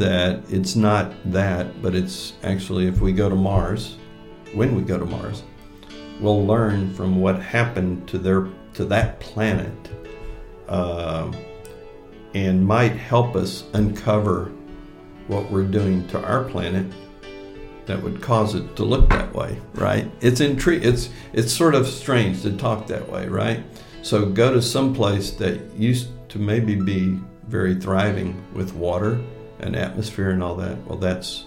that it's not that, but it's actually if we go to Mars, when we go to Mars, we'll learn from what happened to their to that planet, uh, and might help us uncover what we're doing to our planet that would cause it to look that way, right? It's intri- it's it's sort of strange to talk that way, right? So go to some place that used to maybe be very thriving with water and atmosphere and all that. Well, that's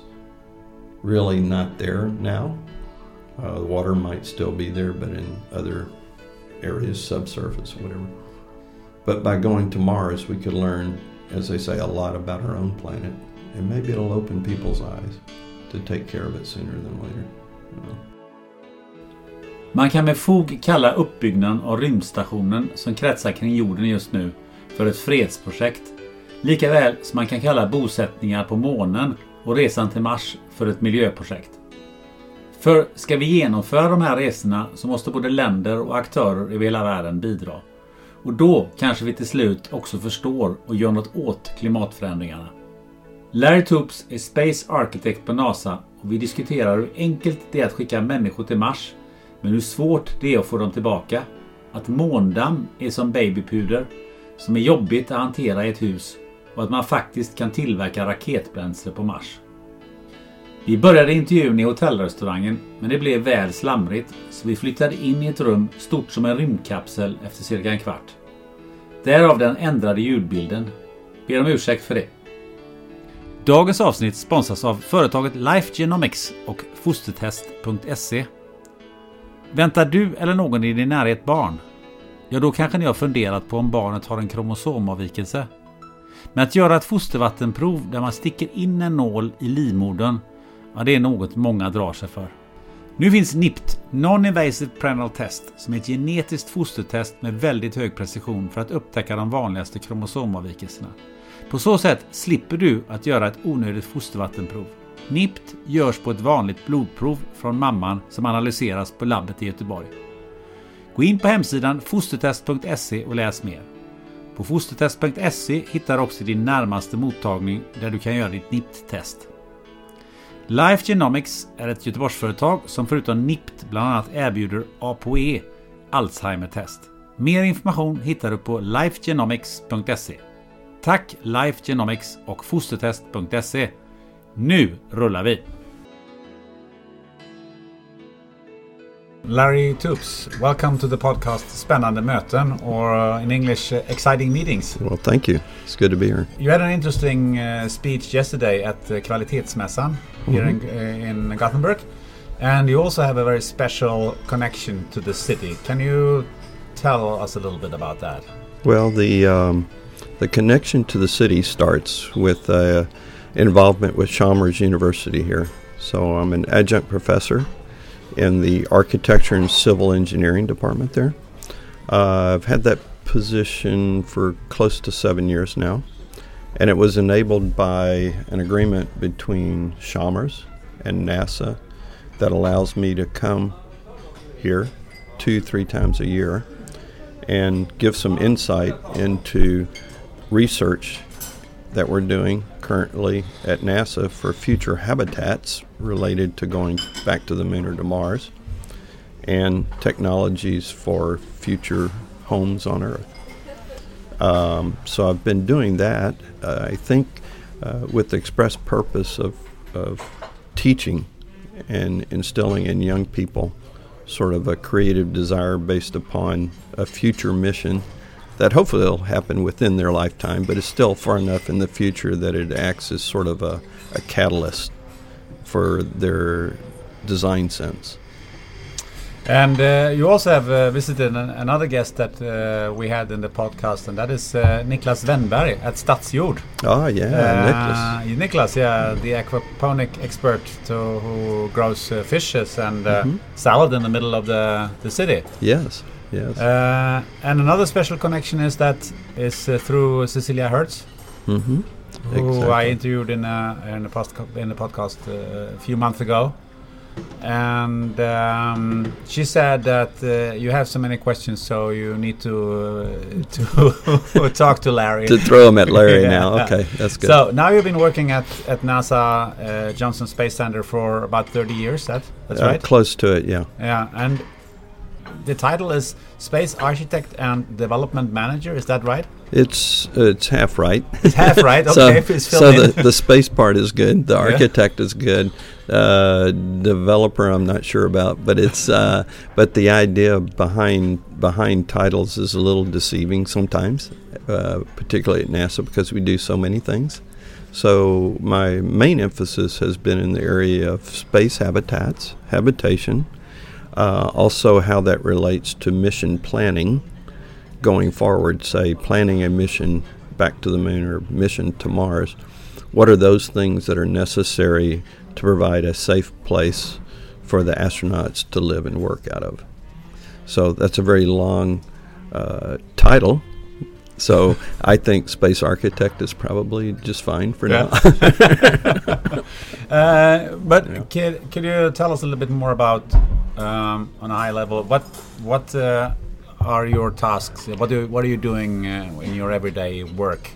really not there now. Uh, the water might still be there, but in other areas, subsurface, whatever. But by going to Mars, we could learn, as they say, a lot about our own planet, and maybe it'll open people's eyes to take care of it sooner than later. You know. Man kan med fog kalla uppbyggnaden av rymdstationen som kretsar kring jorden just nu för ett fredsprojekt. Likaväl som man kan kalla bosättningar på månen och resan till Mars för ett miljöprojekt. För ska vi genomföra de här resorna så måste både länder och aktörer över hela världen bidra. Och då kanske vi till slut också förstår och gör något åt klimatförändringarna. Larry Toops är Space Architect på NASA och vi diskuterar hur enkelt det är att skicka människor till Mars men hur svårt det är att få dem tillbaka. Att måndamm är som babypuder som är jobbigt att hantera i ett hus och att man faktiskt kan tillverka raketbränsle på Mars. Vi började intervjun i hotellrestaurangen men det blev väl slamrigt så vi flyttade in i ett rum stort som en rymdkapsel efter cirka en kvart. Därav den ändrade ljudbilden. Ber om ursäkt för det. Dagens avsnitt sponsras av företaget Life Genomics och fostertest.se. Väntar du eller någon i din närhet barn? Ja, då kanske ni har funderat på om barnet har en kromosomavvikelse. Men att göra ett fostervattenprov där man sticker in en nål i livmodern, ja det är något många drar sig för. Nu finns NIPT, Non-Invasive Prenatal Test, som är ett genetiskt fostertest med väldigt hög precision för att upptäcka de vanligaste kromosomavvikelserna. På så sätt slipper du att göra ett onödigt fostervattenprov. NIPT görs på ett vanligt blodprov från mamman som analyseras på labbet i Göteborg. Gå in på hemsidan fostertest.se och läs mer. På fostertest.se hittar du också din närmaste mottagning där du kan göra ditt NIPT-test. Life Genomics är ett Göteborgsföretag som förutom NIPT bland annat erbjuder ApoE, Alzheimer-test. Mer information hittar du på lifegenomics.se. Tack Life Genomics och fostertest.se. Nu rullar vi! Larry Toups, welcome to the podcast Spännande möten, or uh, in English, uh, exciting meetings. Well, thank you. It's good to be here. You had an interesting uh, speech yesterday at uh, Kvalitetsmässan here in, uh, in Gothenburg, and you also have a very special connection to the city. Can you tell us a little bit about that? Well, the um, the connection to the city starts with uh, involvement with Chalmers University here. So I'm an adjunct professor in the architecture and civil engineering department there. Uh, I've had that position for close to seven years now, and it was enabled by an agreement between Chalmers and NASA that allows me to come here two, three times a year and give some insight into research that we're doing currently at NASA for future habitats related to going back to the moon or to Mars, and technologies for future homes on Earth. Um, so I've been doing that. Uh, I think uh, with the express purpose of, of teaching and instilling in young people sort of a creative desire based upon a future mission that hopefully will happen within their lifetime, but is still far enough in the future that it acts as sort of a, a catalyst for their design sense. And uh, you also have uh, visited an, another guest that uh, we had in the podcast, and that is uh, Niklas Wennberg at Stadsjord. Oh, yeah, Uh, Niklas, yeah, the aquaponic expert to, who grows uh, fishes and uh, Mhm. salad in the middle of the, the city. Yes, yes. Uh, and another special connection is that is uh, through Cecilia Hertz, mm-hmm. who I interviewed in a, in the post in the podcast uh, a few months ago, and um, she said that uh, you have so many questions, so you need to uh, to talk to Larry. to throw them at Larry Yeah. now. Okay, that's good. So now you've been working at at NASA uh, Johnson Space Center for about 30 years. That that's right. Close to it, yeah. Yeah, and the title is Space Architect and Development Manager. Is that right? It's it's half right. It's half right. so Okay, so in. the, the space part is good. The Yeah. architect is good. Uh, developer, I'm not sure about, but it's uh, but the idea behind behind titles is a little deceiving sometimes, uh, particularly at NASA because we do so many things. So my main emphasis has been in the area of space habitats, habitation, uh, also how that relates to mission planning going forward, say planning a mission back to the moon or mission to Mars, what are those things that are necessary to provide a safe place for the astronauts to live and work out of? So that's a very long uh, title. So I think space architect is probably just fine for now. Uh, but Yeah. could, could you tell us a little bit more about, um, on a high level, what what uh, are your tasks? What do what are you doing uh, in your everyday work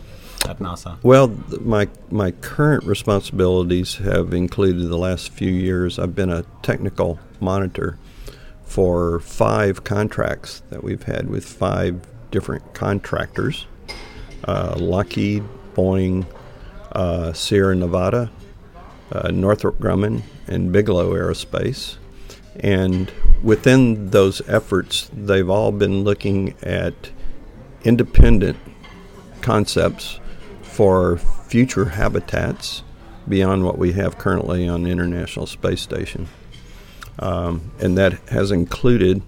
at NASA? Well, th- my my current responsibilities have included the last few years. I've been a technical monitor for five contracts that we've had with five different contractors: uh, Lockheed, Boeing, uh, Sierra Nevada, uh, Northrop Grumman, and Bigelow Aerospace. And within those efforts, they've all been looking at independent concepts for future habitats beyond what we have currently on the International Space Station. Um, and that has included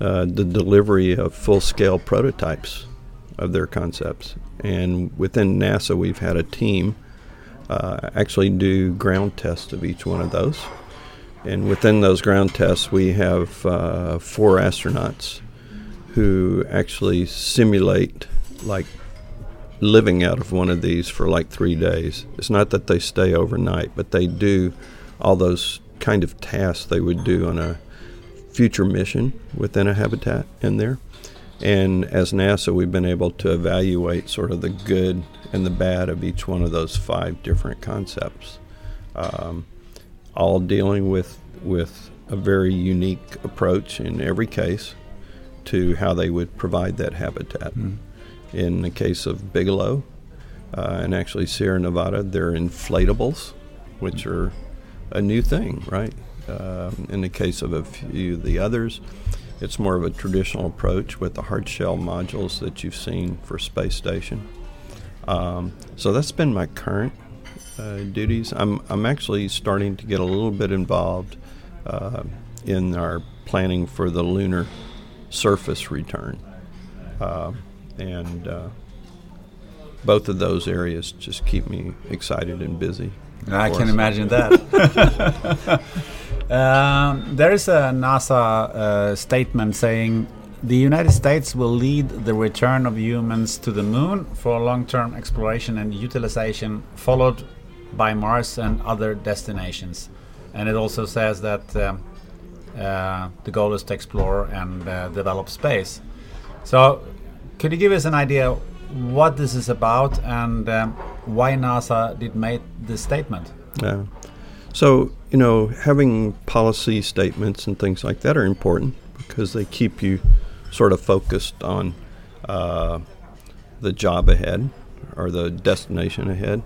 uh, the delivery of full scale prototypes of their concepts. And within NASA, we've had a team uh, actually do ground tests of each one of those. And within those ground tests, we have uh, four astronauts who actually simulate like living out of one of these for like three days. It's not that they stay overnight, but they do all those kind of tasks they would do on a future mission within a habitat in there. And as NASA, we've been able to evaluate sort of the good and the bad of each one of those five different concepts, um, all dealing with with a very unique approach in every case to how they would provide that habitat. In the case of Bigelow, uh, and actually Sierra Nevada, they're inflatables, which are a new thing, right? Um, in the case of a few of the others, it's more of a traditional approach with the hard shell modules that you've seen for space station. Um, so that's been my current uh, duties. I'm I'm actually starting to get a little bit involved uh, in our planning for the lunar surface return, uh, and uh, both of those areas just keep me excited and busy. I can imagine that. um, there is a NASA uh, statement saying the United States will lead the return of humans to the moon for long term exploration and utilization, followed by Mars and other destinations. And it also says that um, uh, the goal is to explore and uh, develop space. So, could you give us an idea what this is about and um, why NASA did make this statement. Yeah. So, you know, having policy statements and things like that are important because they keep you sort of focused on uh, the job ahead or the destination ahead.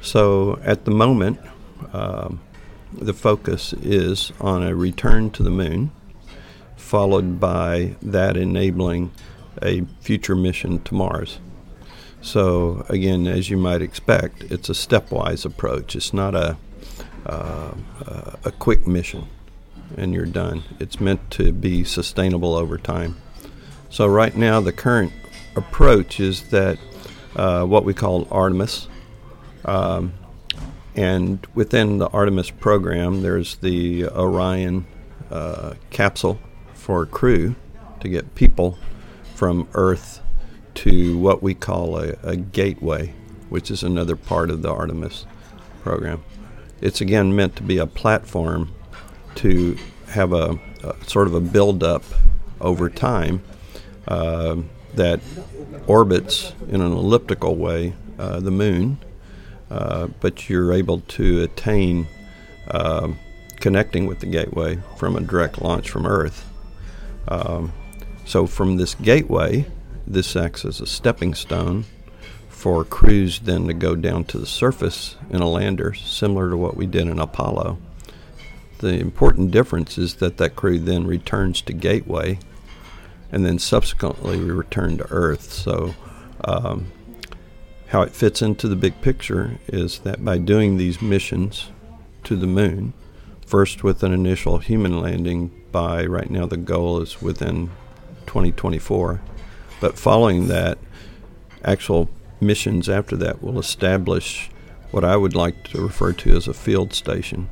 So, at the moment, um, the focus is on a return to the moon, followed by that enabling a future mission to Mars. So, again, as you might expect, it's a stepwise approach. It's not a, uh, a quick mission and you're done. It's meant to be sustainable over time. So, right now, the current approach is that uh, what we call Artemis. Um, and within the Artemis program, there's the Orion uh, capsule for crew to get people from Earth to what we call a, a gateway, which is another part of the Artemis program. It's again meant to be a platform to have a, a sort of a build-up over time uh, that orbits in an elliptical way uh, the moon, uh, but you're able to attain uh, connecting with the gateway from a direct launch from Earth. Um, so from this gateway, this acts as a stepping stone for crews then to go down to the surface in a lander, similar to what we did in Apollo. The important difference is that that crew then returns to Gateway and then subsequently we return to Earth. So, um, how it fits into the big picture is that by doing these missions to the moon, first with an initial human landing by right now the goal is within 2024 but following that, actual missions after that will establish what I would like to refer to as a field station,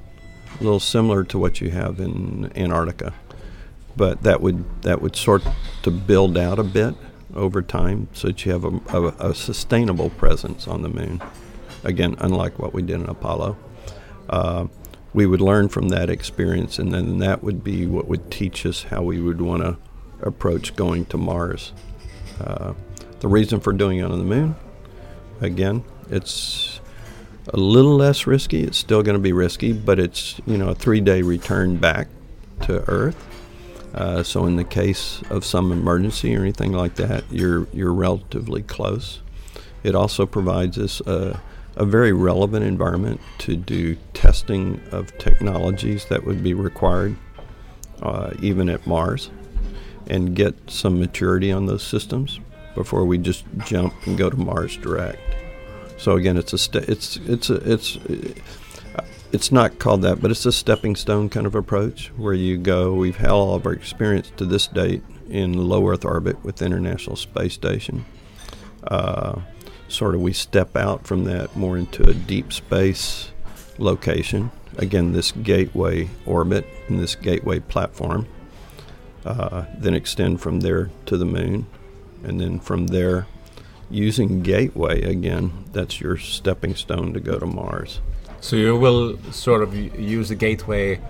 a little similar to what you have in Antarctica. But that would that would sort to build out a bit over time, so that you have a, a, a sustainable presence on the moon. Again, unlike what we did in Apollo. Uh, we would learn from that experience, and then that would be what would teach us how we would want to approach going to Mars. Uh, the reason for doing it on the moon, again, it's a little less risky. It's still going to be risky, but it's you know a three-day return back to Earth. Uh, so in the case of some emergency or anything like that, you're you're relatively close. It also provides us a, a very relevant environment to do testing of technologies that would be required, uh, even at Mars and get some maturity on those systems before we just jump and go to Mars direct. So again, it's a st- it's it's a, it's it's not called that, but it's a stepping stone kind of approach where you go. We've had all of our experience to this date in low Earth orbit with the International Space Station. Uh, sort of, we step out from that more into a deep space location. Again, this gateway orbit and this gateway platform uh, then extend from there to the moon, and then from there, using Gateway again, that's your stepping stone to go to Mars. So you will sort of use the Gateway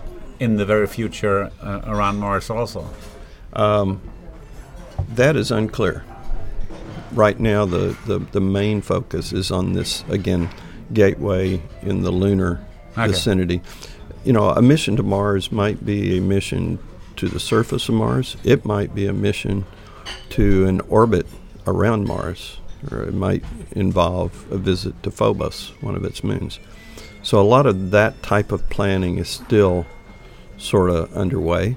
in the very future uh, around Mars also? Um, that is unclear. Right now, the, the, the main focus is on this, again, gateway in the lunar okay. vicinity. You know, a mission to Mars might be a mission to the surface of Mars. It might be a mission to an orbit around Mars, or it might involve a visit to Phobos, one of its moons. So a lot of that type of planning is still sort of underway.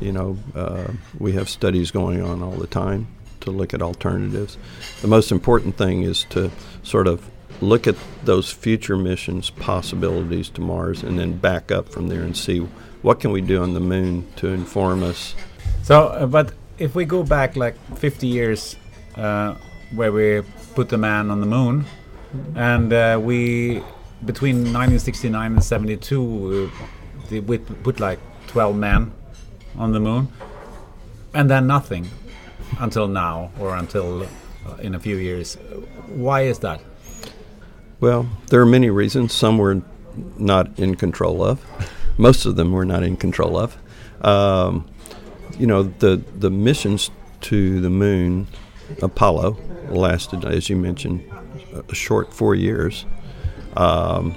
You know, uh, we have studies going on all the time to look at alternatives. The most important thing is to sort of look at those future missions possibilities to Mars and then back up from there and see what can we do on the moon to inform us? So, uh, but if we go back like 50 years, uh, where we put the man on the moon, and uh, we between 1969 and 72, uh, we put like 12 men on the moon, and then nothing until now or until uh, in a few years. Why is that? Well, there are many reasons. Some we're not in control of most of them we're not in control of. Um, you know, the the missions to the moon, Apollo, lasted, as you mentioned, a short four years. Um,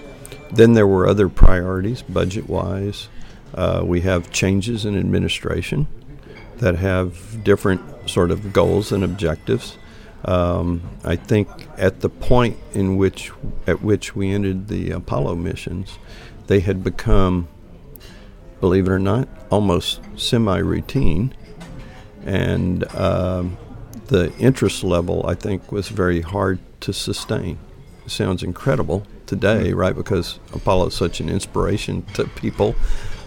then there were other priorities, budget wise. Uh, we have changes in administration that have different sort of goals and objectives. Um, I think at the point in which at which we ended the Apollo missions, they had become, believe it or not, almost semi-routine, and um, the interest level I think was very hard to sustain. It sounds incredible today, mm-hmm. right? Because Apollo is such an inspiration to people.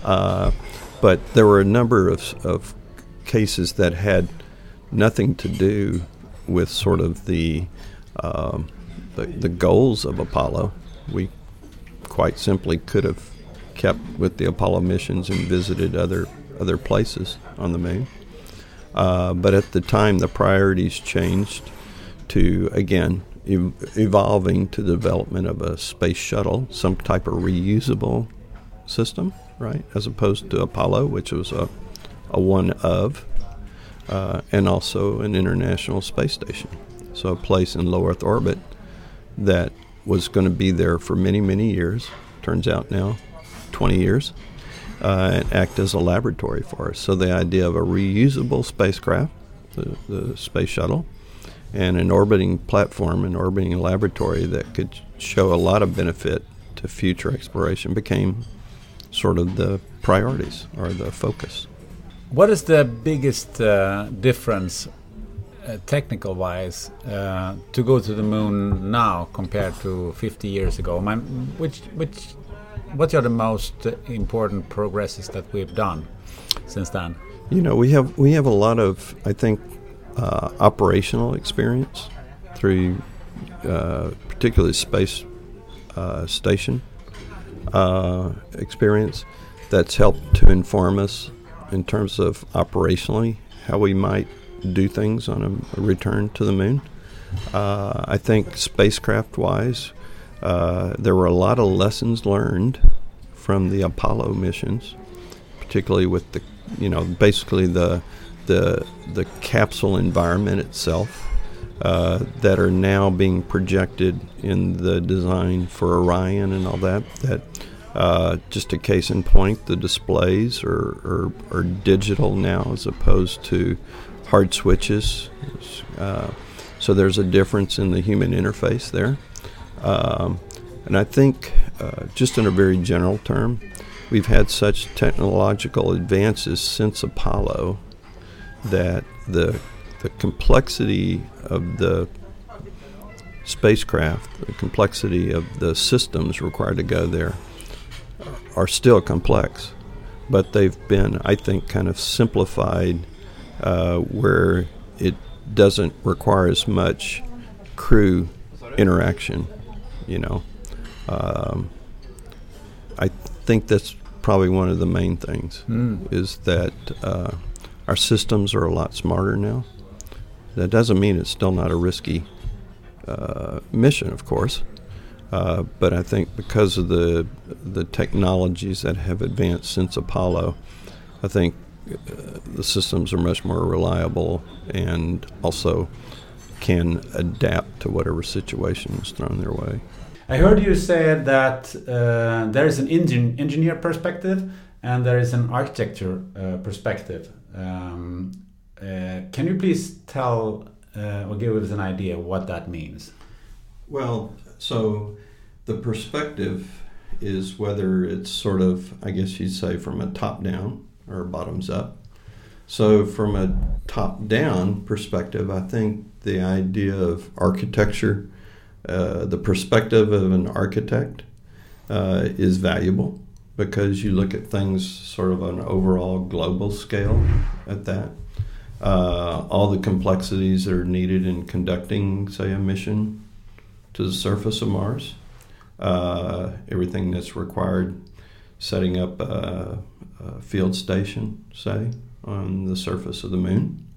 Uh, but there were a number of, of cases that had nothing to do with sort of the, um, the, the goals of Apollo. We quite simply could have kept with the Apollo missions and visited other other places on the moon. Uh, but at the time, the priorities changed to again ev- evolving to the development of a space shuttle, some type of reusable system, right, as opposed to Apollo, which was a a one of uh, and also an international space station. So, a place in low Earth orbit that was going to be there for many, many years. Turns out now, 20 years, uh, and act as a laboratory for us. So, the idea of a reusable spacecraft, the, the space shuttle, and an orbiting platform, an orbiting laboratory that could show a lot of benefit to future exploration became sort of the priorities or the focus. What is the biggest uh, difference, uh, technical wise, uh, to go to the moon now compared to 50 years ago? My, which, which, what are the most important progresses that we've done since then? You know, we have we have a lot of, I think, uh, operational experience through, uh, particularly space uh, station experience that's helped to inform us in terms of operationally how we might do things on a, a return to the moon. Uh, I think spacecraft wise, uh, there were a lot of lessons learned from the Apollo missions, particularly with the, you know, basically the the the capsule environment itself. Uh, that are now being projected in the design for Orion and all that. That uh, just a case in point, the displays are, are, are, digital now as opposed to hard switches. Uh, so there's a difference in the human interface there. Um, and I think, uh, just in a very general term, we've had such technological advances since Apollo that the, the complexity of the spacecraft, the complexity of the systems required to go there, are still complex, but they've been, I think, kind of simplified uh, where it doesn't require as much crew interaction. You know, um, I think that's probably one of the main things mm. is that uh, our systems are a lot smarter now. That doesn't mean it's still not a risky uh, mission, of course. Uh, but I think because of the the technologies that have advanced since Apollo, I think uh, the systems are much more reliable and also can adapt to whatever situation is thrown their way. I heard you say that uh, there is an engin engineer perspective and there is an architecture uh, perspective. Um, uh, can you please tell or give us an idea what that means? Well, so the perspective is whether it's sort of, I guess you'd say, from a top down or bottoms up. So, from a top down perspective, I think the idea of architecture, uh, the perspective of an architect, uh, is valuable because you look at things sort of on an overall global scale at that. Uh, all the complexities that are needed in conducting, say, a mission to the surface of Mars, uh, everything that's required, setting up a, a, field station, say, on the surface of the moon.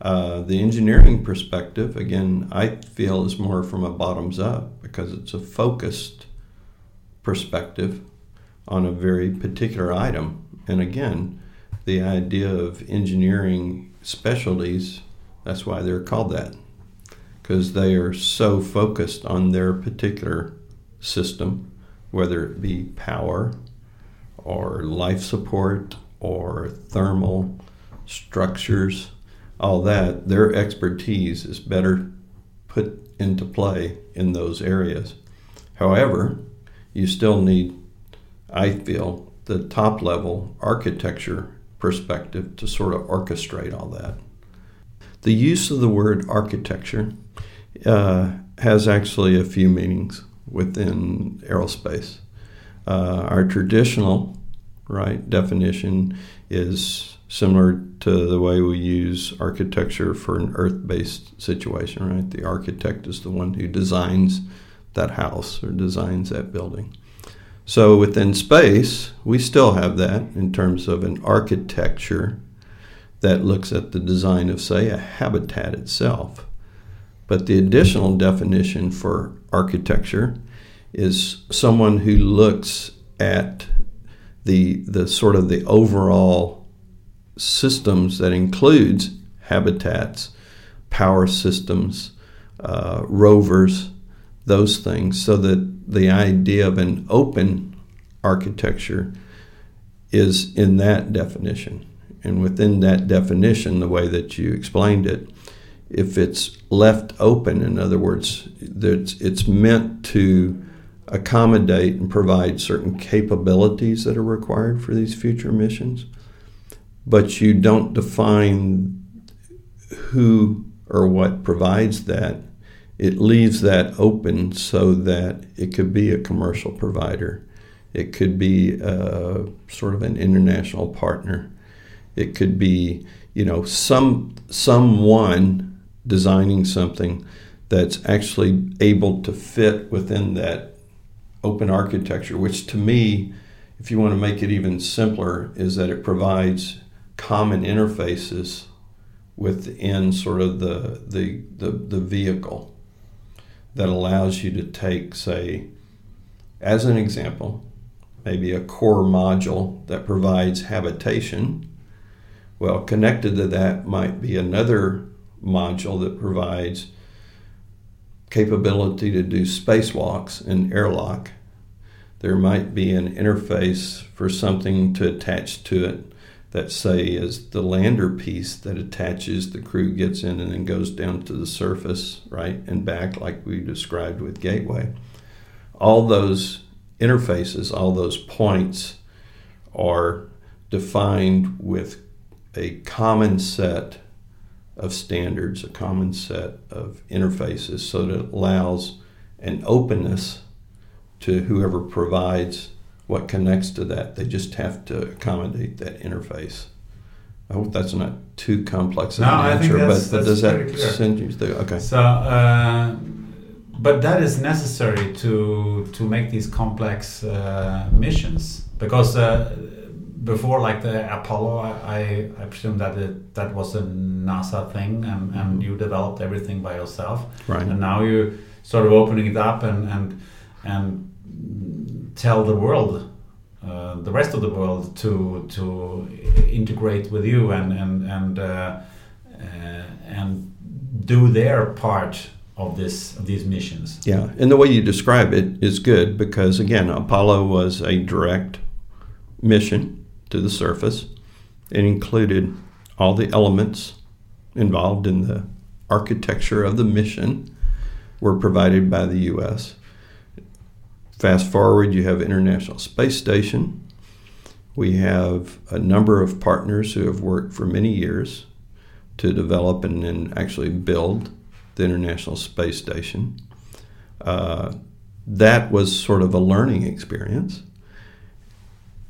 Uh, the engineering perspective, again, I feel is more from a bottoms up because it's a focused perspective on a very particular item. And again, the idea of engineering specialties, that's why they're called that because they are so focused on their particular system, whether it be power or life support or thermal structures, all that, their expertise is better put into play in those areas. However, you still need, I feel, the top level architecture perspective to sort of orchestrate all that. The use of the word architecture uh, has actually a few meanings within aerospace. Uh, our traditional right definition is similar to the way we use architecture for an earth-based situation right? The architect is the one who designs that house or designs that building. So within space we still have that in terms of an architecture that looks at the design of say a habitat itself. But the additional definition for architecture is someone who looks at the the sort of the overall systems that includes habitats, power systems, uh, rovers, those things, so that the idea of an open architecture is in that definition. And within that definition, the way that you explained it, if it's left open, in other words, that it's meant to accommodate and provide certain capabilities that are required for these future missions, but you don't define who or what provides that. It leaves that open so that it could be a commercial provider. It could be a, uh, sort of an international partner. It could be, you know, some someone designing something that's actually able to fit within that open architecture, which to me, if you want to make it even simpler, is that it provides common interfaces within sort of the, the, the, the vehicle that allows you to take, say, as an example, maybe a core module that provides habitation. Well, connected to that might be another module that provides capability to do spacewalks and airlock. There might be an interface for something to attach to it that, say, is the lander piece that attaches, the crew gets in and then goes down to the surface, right, and back, like we described with Gateway. All those interfaces, all those points are defined with a common set of standards, a common set of interfaces, so that it allows an openness to whoever provides what connects to that. They just have to accommodate that interface. I hope that's not too complex no, an answer, but, but does that send you the okay? So, uh, but that is necessary to to make these complex uh, missions because uh, before like the Apollo, I, I presume that it, that was a NASA thing, and, and you developed everything by yourself. Right. And now you're sort of opening it up and and and tell the world, uh, the rest of the world, to to integrate with you and and and uh, uh, and do their part of this of these missions. Yeah, and the way you describe it is good because again, Apollo was a direct mission to the surface. It included all the elements involved in the architecture of the mission were provided by the U.S. Fast forward, you have International Space Station. We have a number of partners who have worked for many years to develop and then actually build the International Space Station. Uh, that was sort of a learning experience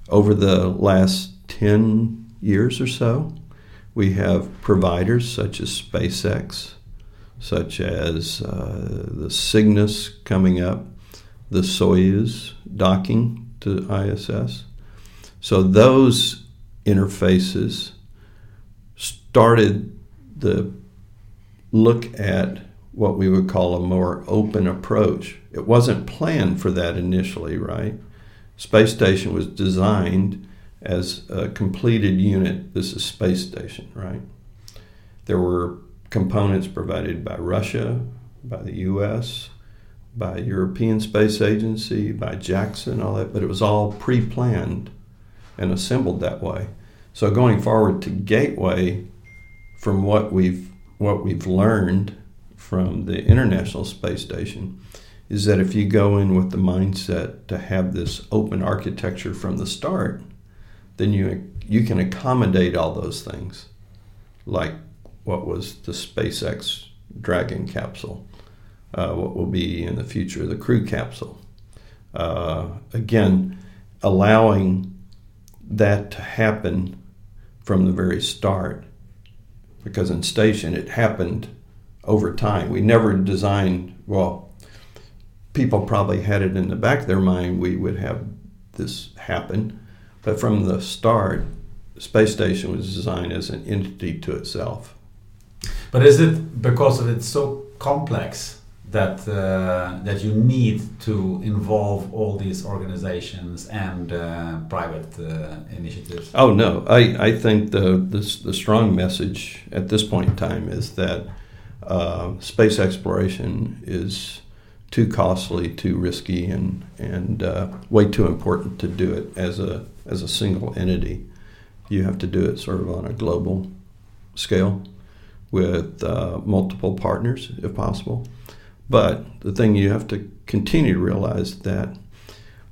over the last 10 years or so, we have providers such as SpaceX, such as uh, the Cygnus coming up, the Soyuz docking to ISS. So those interfaces started the look at what we would call a more open approach. It wasn't planned for that initially, right? Space Station was designed as a completed unit. This is Space Station, right? There were components provided by Russia, by the U.S., by European Space Agency, by JAXA, all that, but it was all pre-planned and assembled that way. So going forward to Gateway, from what we've what we've learned from the International Space Station, is that if you go in with the mindset to have this open architecture from the start, then you you can accommodate all those things, like what was the SpaceX Dragon capsule, what will be in the future of the Crew capsule. Uh, again, allowing that to happen from the very start, because in station it happened over time. We never designed well. People probably had it in the back of their mind we would have this happen, but from the start, space station was designed as an entity to itself. But is it because of it's so complex that uh, that you need to involve all these organizations and uh, private uh, initiatives? Oh no, I, I think the, the the strong message at this point in time is that uh, space exploration is too costly, too risky, and and uh, way too important to do it as a as a single entity. You have to do it sort of on a global scale with uh, multiple partners, if possible. But the thing you have to continue to realize that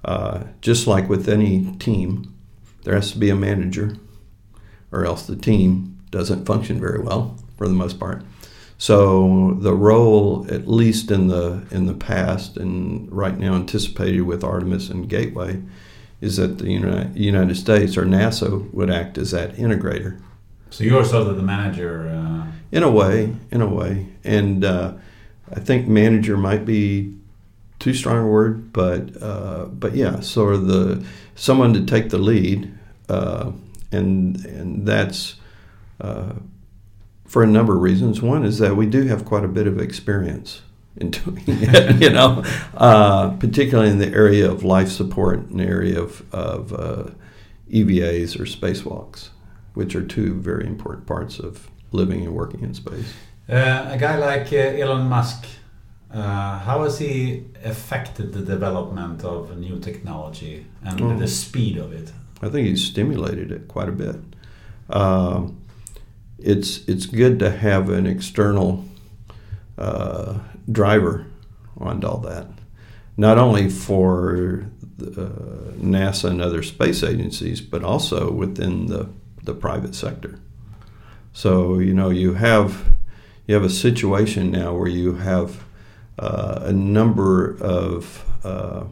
uh, just like with any team, there has to be a manager, or else the team doesn't function very well for the most part. So the role, at least in the in the past and right now anticipated with Artemis and Gateway, is that the United States or NASA would act as that integrator. So you're sort of the manager. Uh... In a way, in a way, and uh, I think manager might be too strong a word, but uh, but yeah, sort of the someone to take the lead, uh, and and that's uh, for a number of reasons. One is that we do have quite a bit of experience in doing it, you know, uh, particularly in the area of life support and the area of, of uh, EVAs or spacewalks, which are two very important parts of living and working in space. Uh, a guy like uh, Elon Musk, uh, how has he affected the development of new technology and oh. the speed of it? I think he's stimulated it quite a bit. Um, it's it's good to have an external uh, driver on all that. Not only for uh, NASA and other space agencies, but also within the, the private sector. So you know you have you have a situation now where you have uh, a number of uh,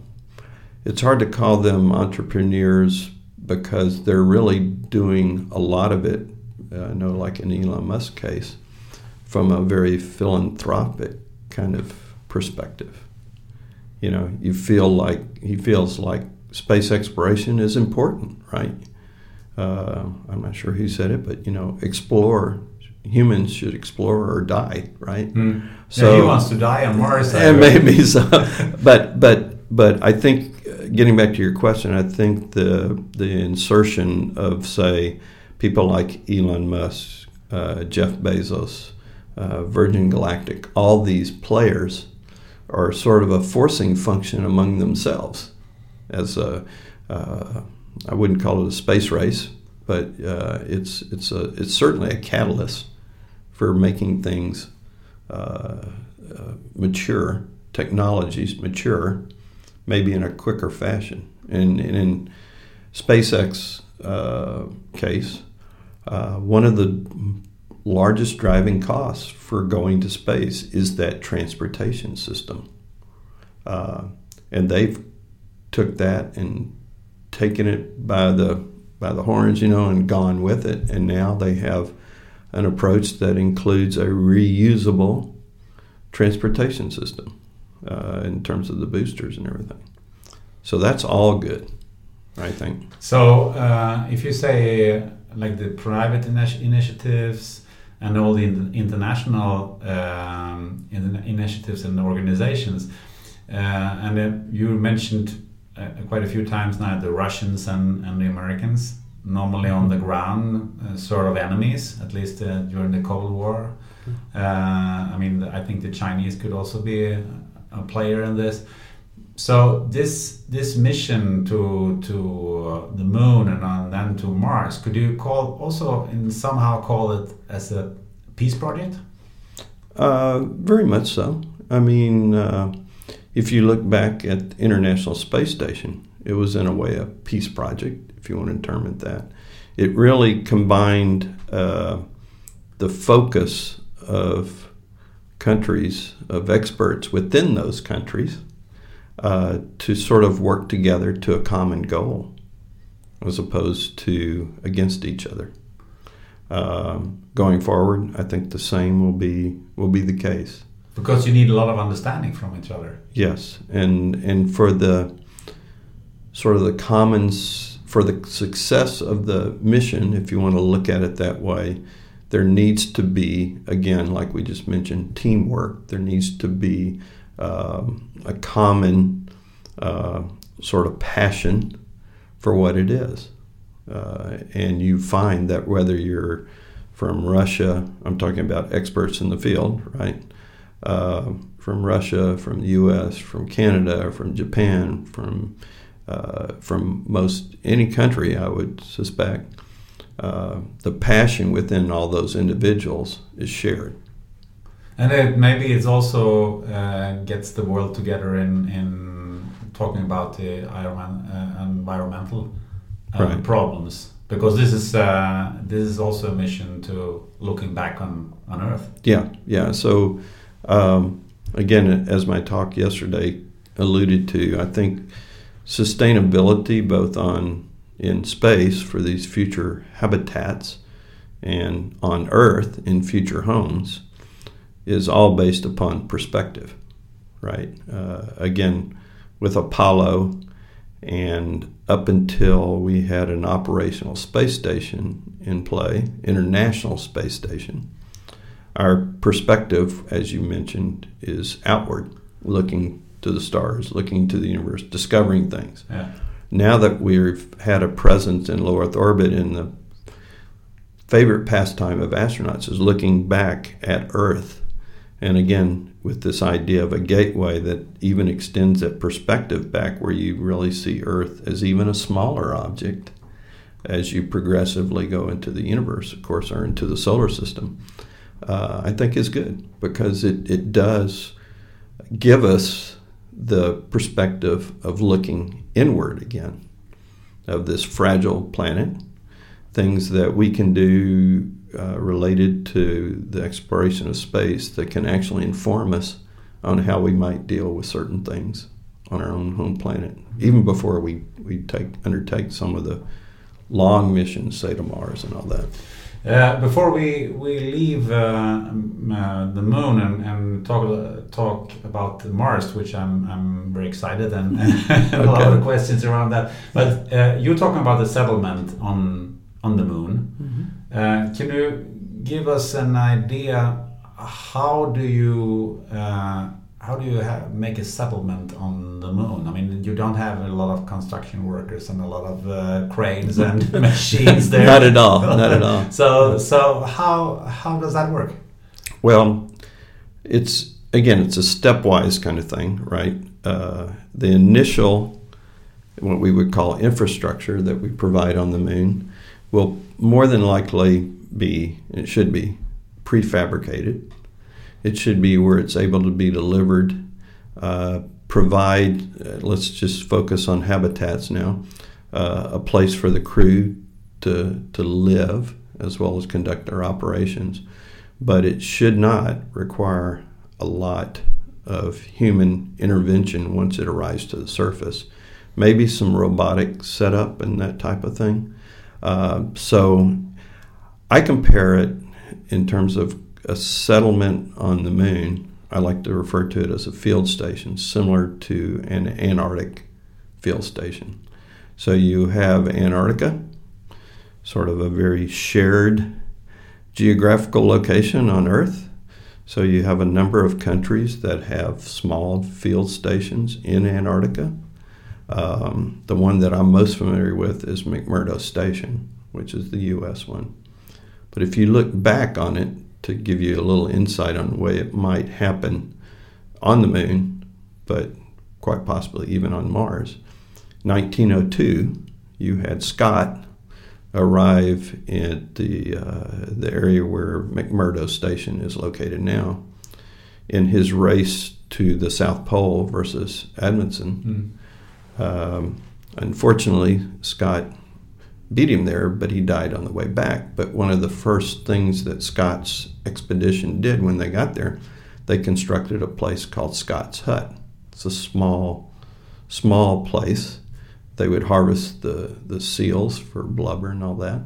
it's hard to call them entrepreneurs because they're really doing a lot of it uh, I know, like in Elon Musk case, from a very philanthropic kind of perspective. You know, you feel like he feels like space exploration is important, right? Uh, I'm not sure who said it, but you know, explore. Humans should explore or die, right? Mm. So yeah, he wants to die on Mars. And maybe so, but but but I think getting back to your question, I think the the insertion of say people like Elon Musk, uh, Jeff Bezos, uh, Virgin Galactic, all these players are sort of a forcing function among themselves. As a, uh, I wouldn't call it a space race, but uh, it's it's a it's certainly a catalyst for making things uh, uh, mature, technologies mature, maybe in a quicker fashion. And, and in SpaceX case, uh, one of the largest driving costs for going to space is that transportation system. Uh, and they've took that and taken it by the by the horns, you know, and gone with it. And now they have an approach that includes a reusable transportation system uh, in terms of the boosters and everything. So that's all good, I think. So uh, if you say like the private initi initiatives and all the international um, initiatives and organizations. Uh, and uh, you mentioned uh, quite a few times now the Russians and, and the Americans, normally on the ground, uh, sort of enemies, at least uh, during the Cold War. Uh, I mean, I think the Chinese could also be a, a player in this. So this this mission to to uh, the moon and uh, then to Mars, could you call also in somehow call it as a peace project? Uh, very much so. I mean, uh, if you look back at the International Space Station, it was in a way a peace project, if you want to term it that. It really combined uh, the focus of countries, of experts within those countries, uh, to sort of work together to a common goal, as opposed to against each other. Um, going forward, I think the same will be will be the case. Because you need a lot of understanding from each other. Yes, and and for the sort of the commons for the success of the mission, if you want to look at it that way, there needs to be again, like we just mentioned, teamwork. There needs to be um, a common uh, sort of passion for what it is. Uh, and you find that whether you're from Russia, I'm talking about experts in the field, right? Uh, from Russia, from the U.S., from Canada, from Japan, from uh, from most any country, I would suspect, uh, the passion within all those individuals is shared. And it, maybe it also uh, gets the world together in, in talking about the environmental um, right. problems because this is uh, this is also a mission to looking back on on Earth. Yeah, yeah. So um, again, as my talk yesterday alluded to, I think sustainability, both on in space for these future habitats and on Earth in future homes, is all based upon perspective, right? Uh, again, with Apollo and up until we had an operational space station in play, International Space Station, our perspective, as you mentioned, is outward, looking to the stars, looking to the universe, discovering things. Yeah. Now that we've had a presence in low Earth orbit, and the favorite pastime of astronauts is looking back at Earth, and again, with this idea of a gateway that even extends that perspective back where you really see Earth as even a smaller object as you progressively go into the universe, of course, or into the solar system, uh, I think is good because it, it does give us the perspective of looking inward again of this fragile planet, things that we can do uh, related to the exploration of space that can actually inform us on how we might deal with certain things on our own home planet, even before we, we take undertake some of the long missions, say to Mars and all that. Uh, before we we leave uh, uh, the moon and, and talk talk about Mars, which I'm I'm very excited and, and a lot of questions around that. But uh, you're talking about the settlement on on the moon. Mm-hmm. Uh, can you give us an idea? How do you uh, how do you have, make a settlement on the moon? I mean, you don't have a lot of construction workers and a lot of uh, cranes and machines there. Not at all. Not at all. so so how how does that work? Well, it's again, it's a stepwise kind of thing, right? Uh, the initial, what we would call infrastructure that we provide on the moon, will more than likely be, it should be, prefabricated. It should be where it's able to be delivered, uh, provide, uh, let's just focus on habitats now, uh, a place for the crew to, to live as well as conduct their operations. But it should not require a lot of human intervention once it arrives to the surface. Maybe some robotic setup and that type of thing. Uh, so I compare it in terms of a settlement on the moon. I like to refer to it as a field station, similar to an Antarctic field station. So you have Antarctica, sort of a very shared geographical location on Earth. So you have a number of countries that have small field stations in Antarctica. Um, the one that I'm most familiar with is McMurdo Station, which is the U.S. one. But if you look back on it to give you a little insight on the way it might happen on the moon, but quite possibly even on Mars. 1902, you had Scott arrive at the uh, the area where McMurdo Station is located now, in his race to the South Pole versus Amundsen. Mm. Um, unfortunately, Scott beat him there, but he died on the way back. But one of the first things that Scott's expedition did when they got there, they constructed a place called Scott's Hut. It's a small, small place they would harvest the, the seals for blubber and all that.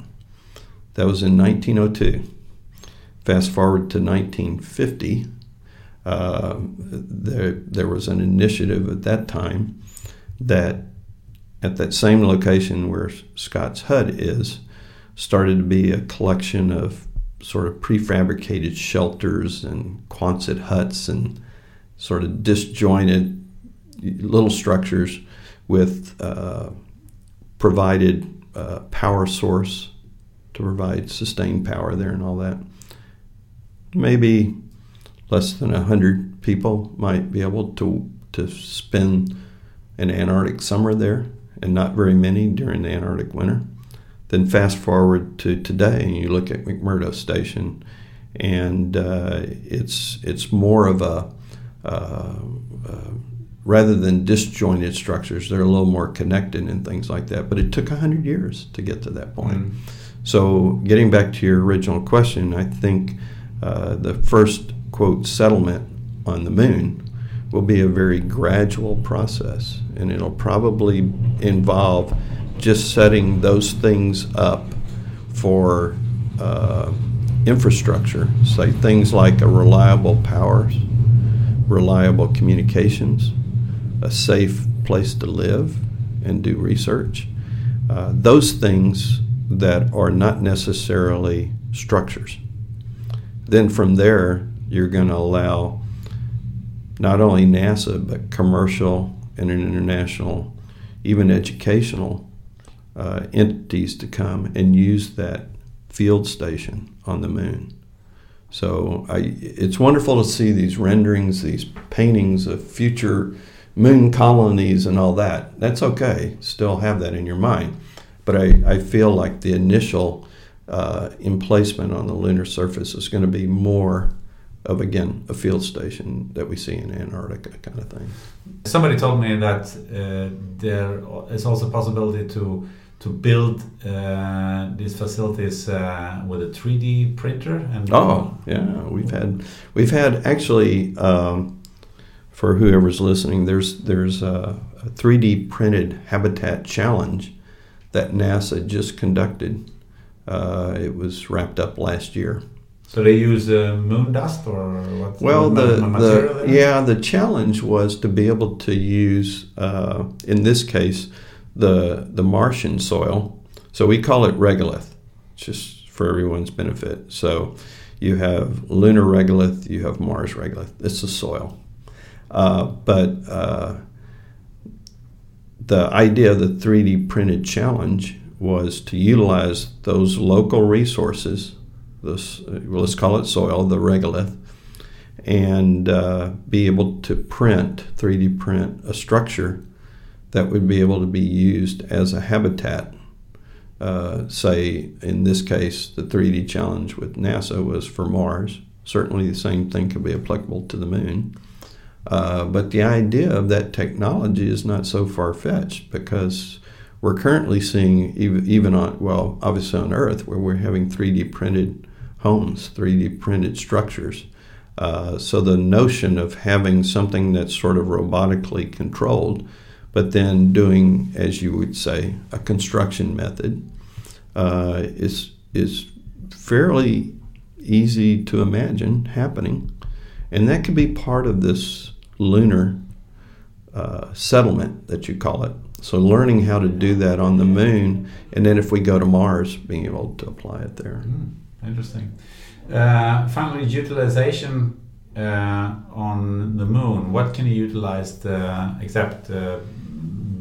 That was in 1902. Fast forward to 1950, uh, there, there was an initiative at that time that at that same location where Scott's Hut is, started to be a collection of sort of prefabricated shelters and Quonset huts and sort of disjointed little structures with uh, provided uh, power source to provide sustained power there and all that. Maybe less than 100 people might be able to, to spend an Antarctic summer there, and not very many during the Antarctic winter. Then fast forward to today, and you look at McMurdo Station, and uh, it's it's more of a uh, uh, rather than disjointed structures, they're a little more connected and things like that. But it took 100 years to get to that point. Mm. So, getting back to your original question, I think uh, the first, quote, settlement on the moon will be a very gradual process, and it'll probably involve just setting those things up for uh, infrastructure, say things like a reliable power, reliable communications, a safe place to live and do research. Uh, those things that are not necessarily structures. Then from there, you're going to allow not only NASA, but commercial and international, even educational uh, entities to come and use that field station on the moon. So I, it's wonderful to see these renderings, these paintings of future moon colonies and all that. That's okay. Still have that in your mind. But I, I feel like the initial uh, emplacement on the lunar surface is going to be more of, again, a field station that we see in Antarctica kind of thing. Somebody told me that uh, there is also a possibility to to build uh, these facilities uh, with a 3D printer. And oh, yeah, we've had we've had actually um, for whoever's listening, there's there's a, a 3D printed habitat challenge that NASA just conducted. Uh, it was wrapped up last year. So they use uh, moon dust or what? Well, the, the yeah, the challenge was to be able to use, uh, in this case, the the Martian soil. So we call it regolith, just for everyone's benefit. So you have lunar regolith, you have Mars regolith. It's the soil. Uh, but uh, the idea of the 3D printed challenge was to utilize those local resources, this, well, let's call it soil, the regolith, and uh, be able to print, 3D print a structure that would be able to be used as a habitat. Uh, say, in this case, the 3D challenge with NASA was for Mars. Certainly, the same thing could be applicable to the moon. Uh, but the idea of that technology is not so far fetched because we're currently seeing, even, even on, well, obviously on Earth, where we're having 3D printed homes, 3D printed structures. Uh, so the notion of having something that's sort of robotically controlled, but then doing, as you would say, a construction method, uh, is is fairly easy to imagine happening, and that could be part of this lunar uh, settlement that you call it. So learning how to do that on the moon, and then if we go to Mars, being able to apply it there. Mm, interesting. Uh, finally, utilization uh, on the moon. What can you utilize the, except uh,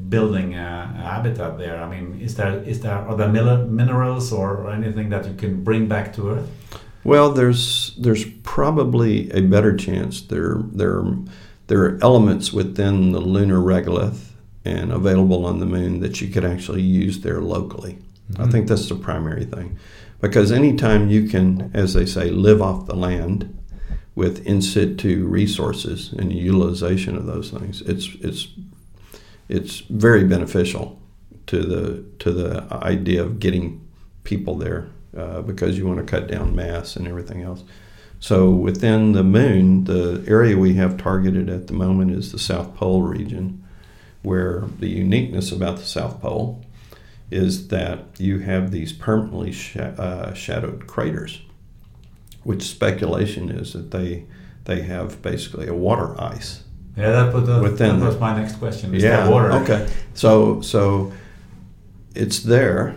building a, a, habitat there? I mean, is there is there are there minerals or, or anything that you can bring back to Earth? Well, there's there's probably a better chance there there there are elements within the lunar regolith and available on the moon that you could actually use there locally. I think that's the primary thing, because anytime you can, as they say, live off the land with in situ resources and utilization of those things, it's it's it's very beneficial to the to the idea of getting people there uh, because you want to cut down mass and everything else. So within the moon, the area we have targeted at the moment is the South Pole region, where the uniqueness about the South Pole is that you have these permanently sh- uh, shadowed craters, which speculation is that they they have basically a water ice Yeah, that, was- that, was my next question. Is yeah. water? Okay. So so it's there.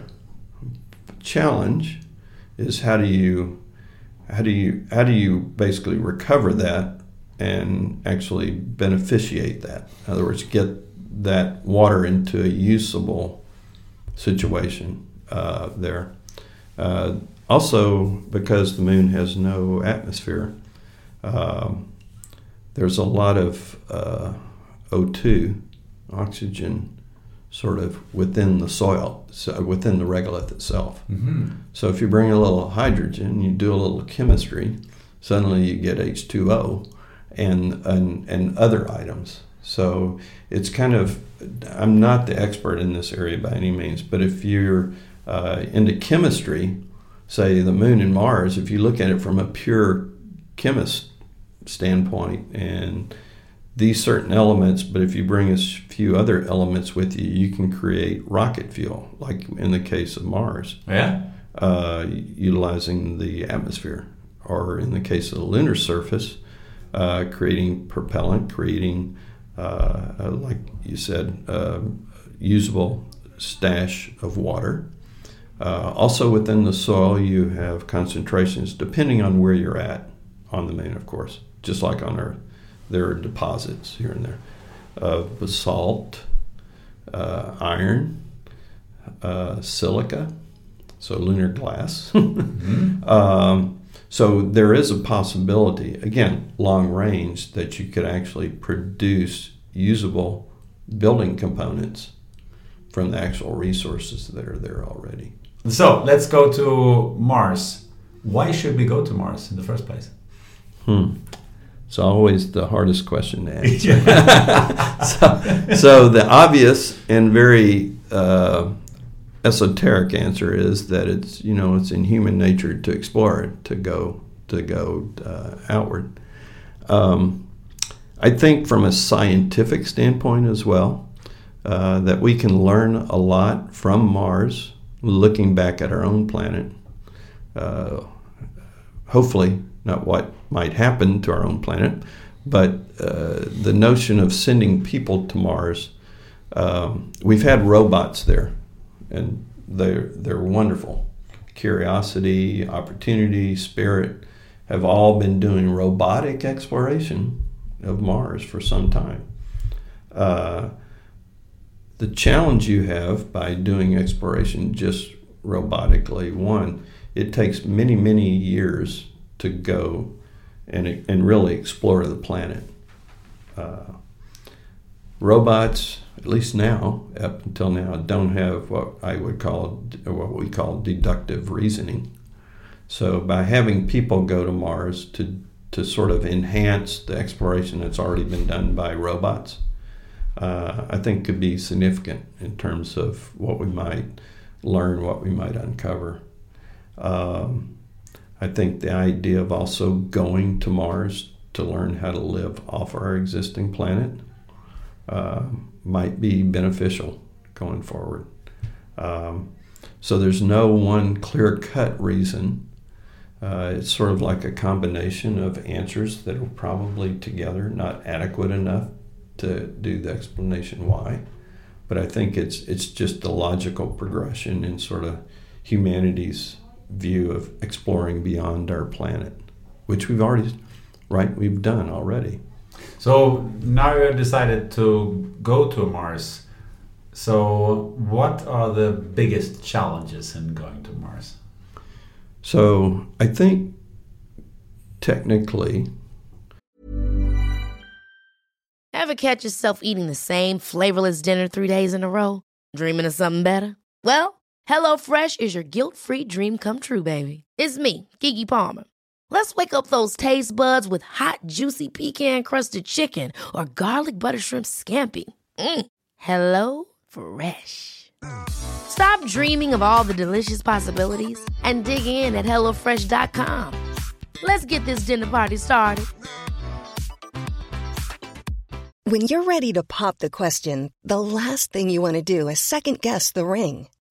Challenge is how do you how do you how do you basically recover that and actually beneficiate that? In other words, get that water into a usable situation uh, there. Uh, also, because the moon has no atmosphere, um, there's a lot of uh, O2, oxygen, sort of within the soil, so within the regolith itself. Mm-hmm. So if you bring a little hydrogen, you do a little chemistry, suddenly you get H2O and, and, and other items. So it's kind of, I'm not the expert in this area by any means, but if you're uh, into chemistry, say the moon and Mars, if you look at it from a pure chemist standpoint and these certain elements, but if you bring a few other elements with you, you can create rocket fuel, like in the case of Mars Yeah. uh, utilizing the atmosphere, or in the case of the lunar surface, uh, creating propellant, creating, uh, uh, like you said, uh, usable stash of water. Uh, also, within the soil, you have concentrations depending on where you're at on the moon, of course, just like on Earth. There are deposits here and there of basalt, uh, iron, uh, silica, so lunar glass. um, so there is a possibility, again, long range, that you could actually produce usable building components from the actual resources that are there already. So let's go to Mars. Why should we go to Mars in the first place? Hmm. It's always the hardest question to answer. so, so the obvious and very uh, esoteric answer is that it's you know it's in human nature to explore it, to go to go uh, outward. Um, I think from a scientific standpoint as well, uh, that we can learn a lot from Mars, looking back at our own planet. Uh, hopefully not what might happen to our own planet, but uh, the notion of sending people to Mars. Um, we've had robots there, and they're they're wonderful. Curiosity, Opportunity, Spirit have all been doing robotic exploration of Mars for some time. Uh, the challenge you have by doing exploration just robotically, one, it takes many, many years to go and, and really explore the planet. Uh, robots, at least now, up until now, don't have what I would call, what we call deductive reasoning. So by having people go to Mars to, to sort of enhance the exploration that's already been done by robots, uh, I think could be significant in terms of what we might learn, what we might uncover. Um, I think the idea of also going to Mars to learn how to live off our existing planet uh, might be beneficial going forward. Um, so there's no one clear cut reason. Uh, it's sort of like a combination of answers that are probably together not adequate enough to do the explanation why. But I think it's it's just the logical progression in sort of humanity's view of exploring beyond our planet, which we've already, right, we've done already. So now you have decided to go to Mars. So what are the biggest challenges in going to Mars? So I think technically, Ever catch yourself eating the same flavorless dinner three days in a row? Dreaming of something better? Well, HelloFresh is your guilt free dream come true, baby. It's me, Keke Palmer. Let's wake up those taste buds with hot, juicy pecan crusted chicken or garlic butter shrimp scampi. Mm. Hello Fresh. Stop dreaming of all the delicious possibilities and dig in at HelloFresh.com. Let's get this dinner party started. When you're ready to pop the question, the last thing you want to do is second guess the ring.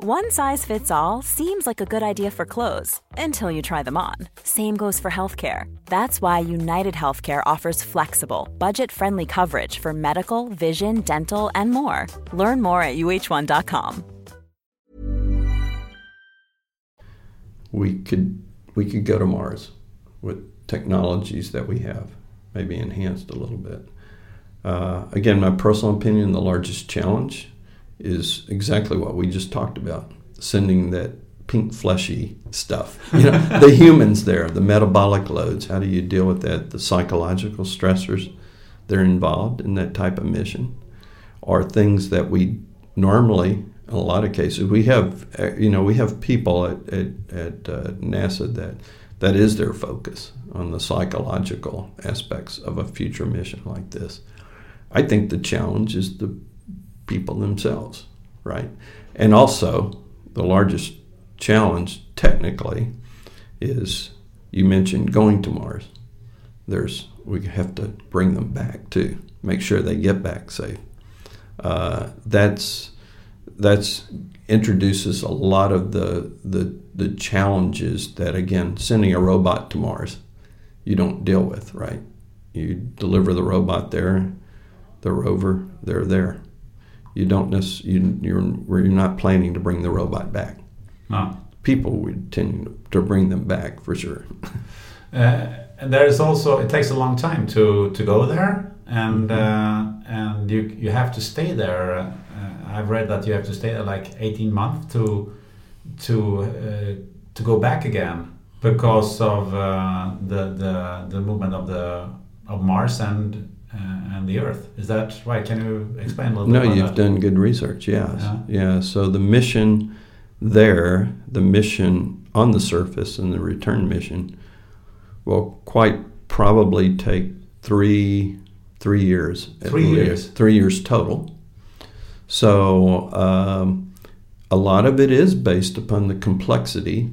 One size fits all seems like a good idea for clothes until you try them on. Same goes for healthcare. That's why United Healthcare offers flexible, budget friendly coverage for medical, vision, dental, and more. Learn more at uh1.com. we could we could go to Mars with technologies that we have, maybe enhanced a little bit. Uh, again, my personal opinion, the largest challenge is exactly what we just talked about: sending that pink fleshy stuff. You know, the humans there, the metabolic loads. How do you deal with that? The psychological stressors that are involved in that type of mission are things that we normally in a lot of cases we have uh, you know we have people at, at, at uh, nasa that that is their focus on the psychological aspects of a future mission like this i think the challenge is the people themselves right? And also the largest challenge technically is you mentioned going to mars. There's we have to bring them back too make sure they get back safe. Uh, that's that's introduces a lot of the, the the challenges that again sending a robot to Mars you don't deal with right? You deliver the robot there the rover they're there you don't necessarily you, you're you're not planning to bring the robot back No. people would tend to bring them back for sure Uh, and there is also it takes a long time to to go there, and uh, and you you have to stay there. Uh, I've read that you have to stay there like eighteen months to to uh, to go back again because of uh, the the the movement of the of Mars and uh, and the Earth. Is that right? Can you explain a little No, bit? about you've that? done good research. Yes. Yeah. Yeah. So the mission there, the mission on the surface, and the return mission will quite probably take three three years. Three least. years. Three years total. So um, a lot of it is based upon the complexity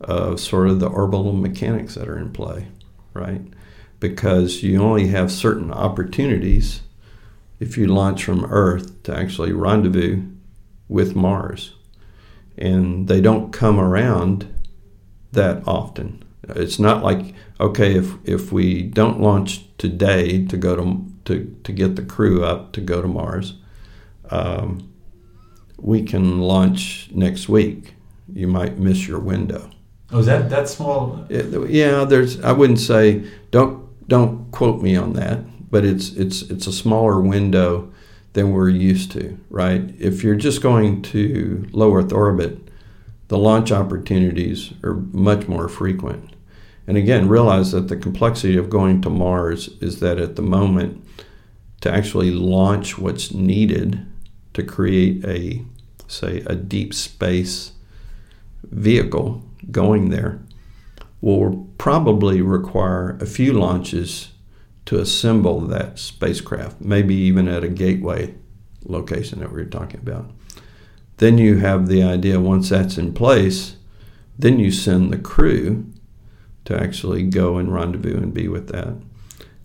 of sort of the orbital mechanics that are in play, right? Because you only have certain opportunities if you launch from Earth to actually rendezvous with Mars. And they don't come around that often. It's not like, okay, if, if we don't launch today to go to, to, to get the crew up to go to Mars, um, we can launch next week. You might miss your window. Oh, is that that small? It- yeah, there's. I wouldn't say don't don't quote me on that, but it's it's it's a smaller window than we're used to, right? If you're just going to low Earth orbit, the launch opportunities are much more frequent. And again, realize that the complexity of going to Mars is that at the moment, to actually launch what's needed to create a, say, a deep space vehicle going there will probably require a few launches to assemble that spacecraft, maybe even at a gateway location that we are talking about. Then you have the idea once that's in place, then you send the crew to actually go and rendezvous and be with that.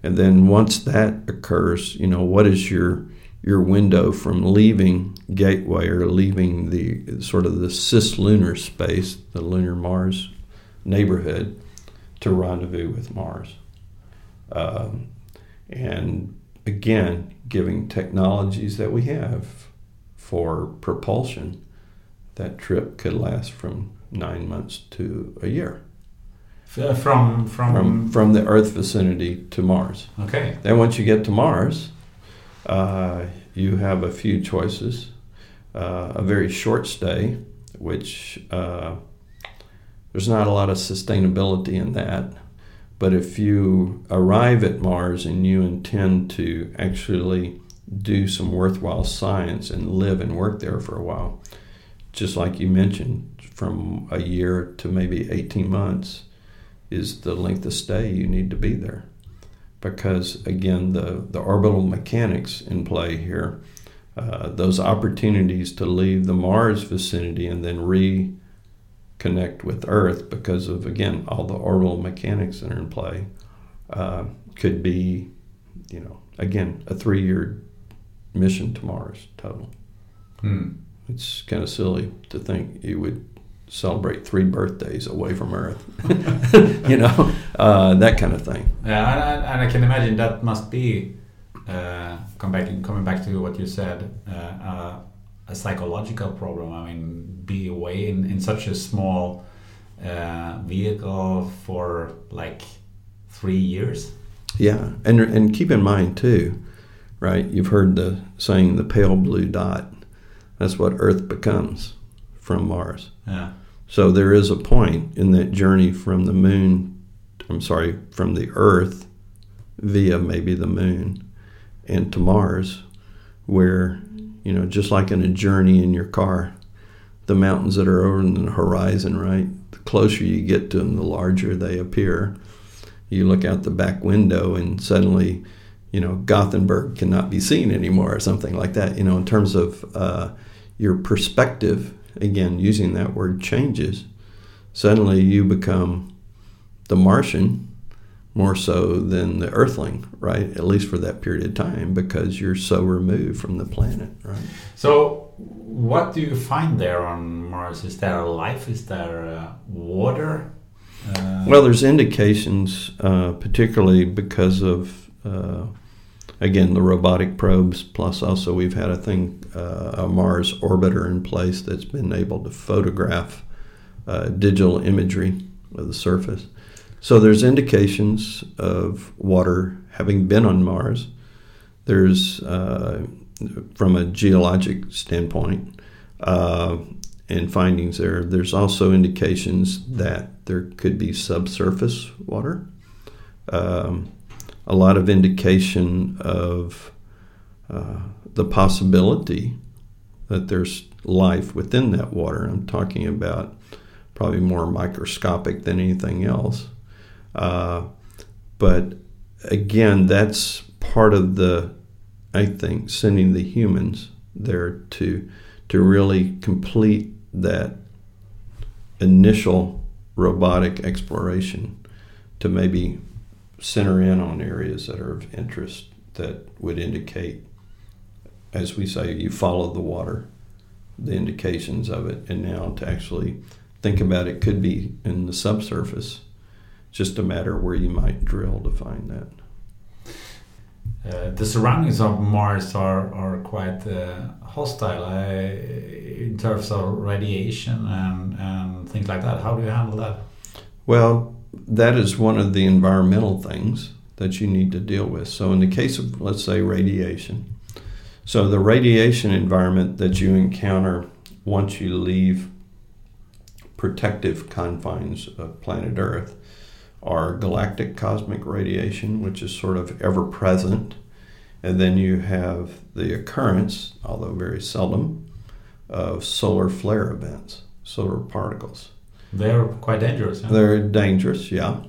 And then once that occurs, you know, what is your your window from leaving Gateway or leaving the sort of the cislunar space, the lunar Mars neighborhood, to rendezvous with Mars? Um, and again, giving technologies that we have for propulsion, that trip could last from nine months to a year. From from, from from the Earth vicinity to Mars. okay. Then once you get to Mars, uh, you have a few choices. Uh, a very short stay, which uh, there's not a lot of sustainability in that. But if you arrive at Mars and you intend to actually do some worthwhile science and live and work there for a while, just like you mentioned, from a year to maybe 18 months is the length of stay you need to be there. Because again, the, the orbital mechanics in play here, uh, those opportunities to leave the Mars vicinity and then reconnect with Earth because of, again, all the orbital mechanics that are in play, uh, could be, you know, again, a three year mission to Mars total. Hmm. It's kind of silly to think you would celebrate three birthdays away from Earth, you know, uh, that kind of thing. Yeah, and, and- and I can imagine that must be uh, come back coming back to what you said, uh, uh, a psychological problem. I mean, be away in, in such a small uh, vehicle for like three years. Yeah, and and keep in mind too, right? You've heard the saying, "the pale blue dot." That's what Earth becomes from Mars. Yeah. So there is a point in that journey from the moon, I'm sorry, from the Earth via maybe the moon and to Mars, where, you know, just like in a journey in your car, the mountains that are over in the horizon, right? The closer you get to them, the larger they appear. You look out the back window and suddenly, you know, Gothenburg cannot be seen anymore or something like that. You know, in terms of uh, your perspective, again, using that word changes, suddenly you become the Martian more so than the Earthling, right? At least for that period of time because you're so removed from the planet, right? So, what do you find there on Mars? Is there life? Is there uh, water? Uh, Well, there's indications, uh, particularly because of, uh, again, the robotic probes, plus also we've had a thing, uh, a Mars orbiter in place that's been able to photograph uh, digital imagery of the surface. So there's indications of water having been on Mars. There's, uh, from a geologic standpoint, uh, and findings there. There's also indications that there could be subsurface water. Um, a lot of indication of uh, the possibility that there's life within that water. I'm talking about probably more microscopic than anything else. Uh, but again, that's part of the, I think, sending the humans there to to really complete that initial robotic exploration to maybe center in on areas that are of interest that would indicate, as we say, you follow the water, the indications of it, and now to actually think about it could be in the subsurface. Just a matter where you might drill to find that. Uh, the surroundings of Mars are, are quite uh, hostile uh, in terms of radiation and, and things like that. How do you handle that? Well, that is one of the environmental things that you need to deal with. So, in the case of, let's say, radiation, so the radiation environment that you encounter once you leave protective confines of planet Earth are galactic cosmic radiation, which is sort of ever present. And then you have the occurrence, although very seldom, of solar flare events, solar particles. They're quite dangerous. huh? They're dangerous, yeah.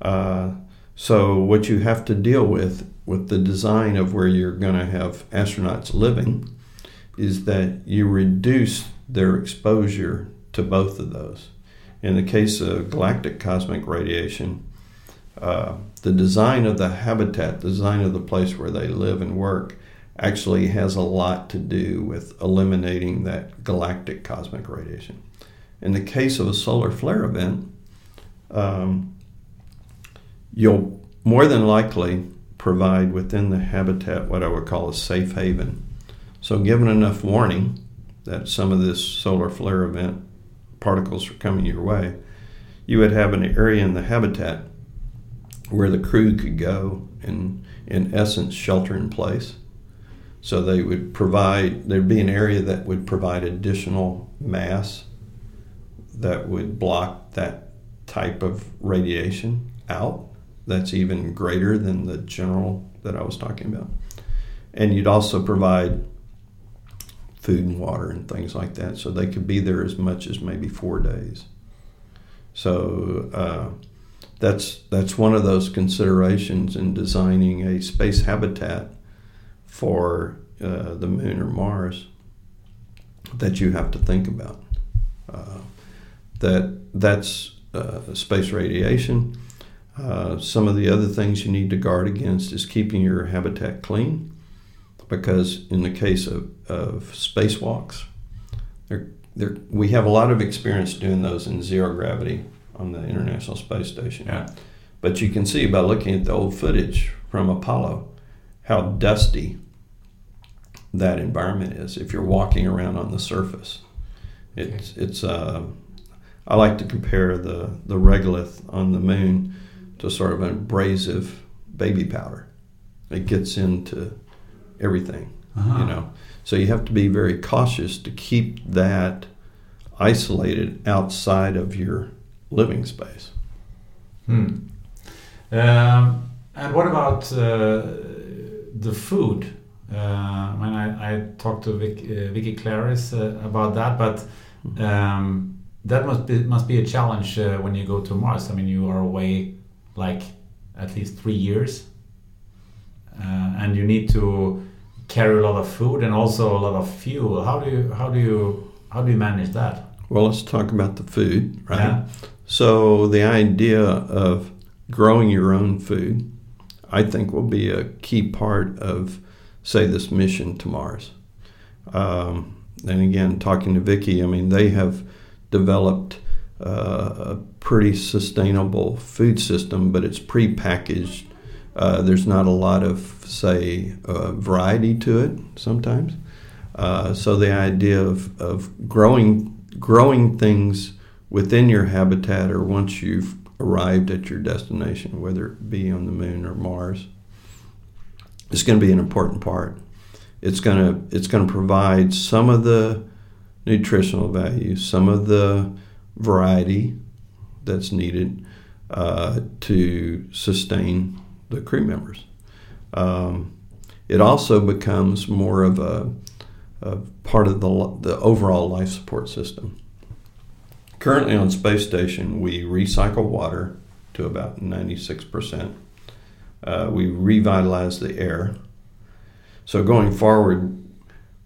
Uh, so what you have to deal with with the design of where you're going to have astronauts living is that you reduce their exposure to both of those. In the case of galactic cosmic radiation, uh, the design of the habitat, the design of the place where they live and work, actually has a lot to do with eliminating that galactic cosmic radiation. In the case of a solar flare event, um, you'll more than likely provide within the habitat what I would call a safe haven. So, given enough warning that some of this solar flare event particles are coming your way, you would have an area in the habitat where the crew could go and, in essence, shelter in place. So they would provide, there'd be an area that would provide additional mass that would block that type of radiation out that's even greater than the general that I was talking about. And you'd also provide food and water and things like that, so they could be there as much as maybe four days. So uh, that's that's one of those considerations in designing a space habitat for uh, the moon or Mars that you have to think about. Uh, that that's uh, space radiation. Uh, some of the other things you need to guard against is keeping your habitat clean, because in the case of, of spacewalks, they're, they're, we have a lot of experience doing those in zero gravity on the International Space Station. Yeah. But you can see by looking at the old footage from Apollo how dusty that environment is if you're walking around on the surface. It's, it's uh, I like to compare the, the regolith on the moon to sort of an abrasive baby powder. It gets into everything, Uh-huh. you know. So you have to be very cautious to keep that isolated outside of your living space. Hmm. Um, and what about uh, the food? Uh, I mean, I, I talked to Vic, uh, Vickie Kloeris uh, about that, but um, that must be must be a challenge uh, when you go to Mars. I mean, you are away like at least three years, uh, and you need to carry a lot of food and also a lot of fuel. How do you how do you how do you manage that? Well, let's talk about the food, right? Yeah. So the idea of growing your own food, I think, will be a key part of, say, this mission to Mars. Um, and again, talking to Vickie, I mean, they have developed uh, a pretty sustainable food system, but it's pre-packaged. Uh, there's not a lot of, say, uh, variety to it sometimes. Uh, so the idea of, of growing growing things within your habitat or once you've arrived at your destination, whether it be on the moon or Mars, is going to be an important part. It's going to it's going to provide some of the nutritional value, some of the variety that's needed uh, to sustain the crew members. Um, it also becomes more of a, a part of the, the overall life support system. Currently on space station, we recycle water to about 96%. Uh, we revitalize the air. So going forward,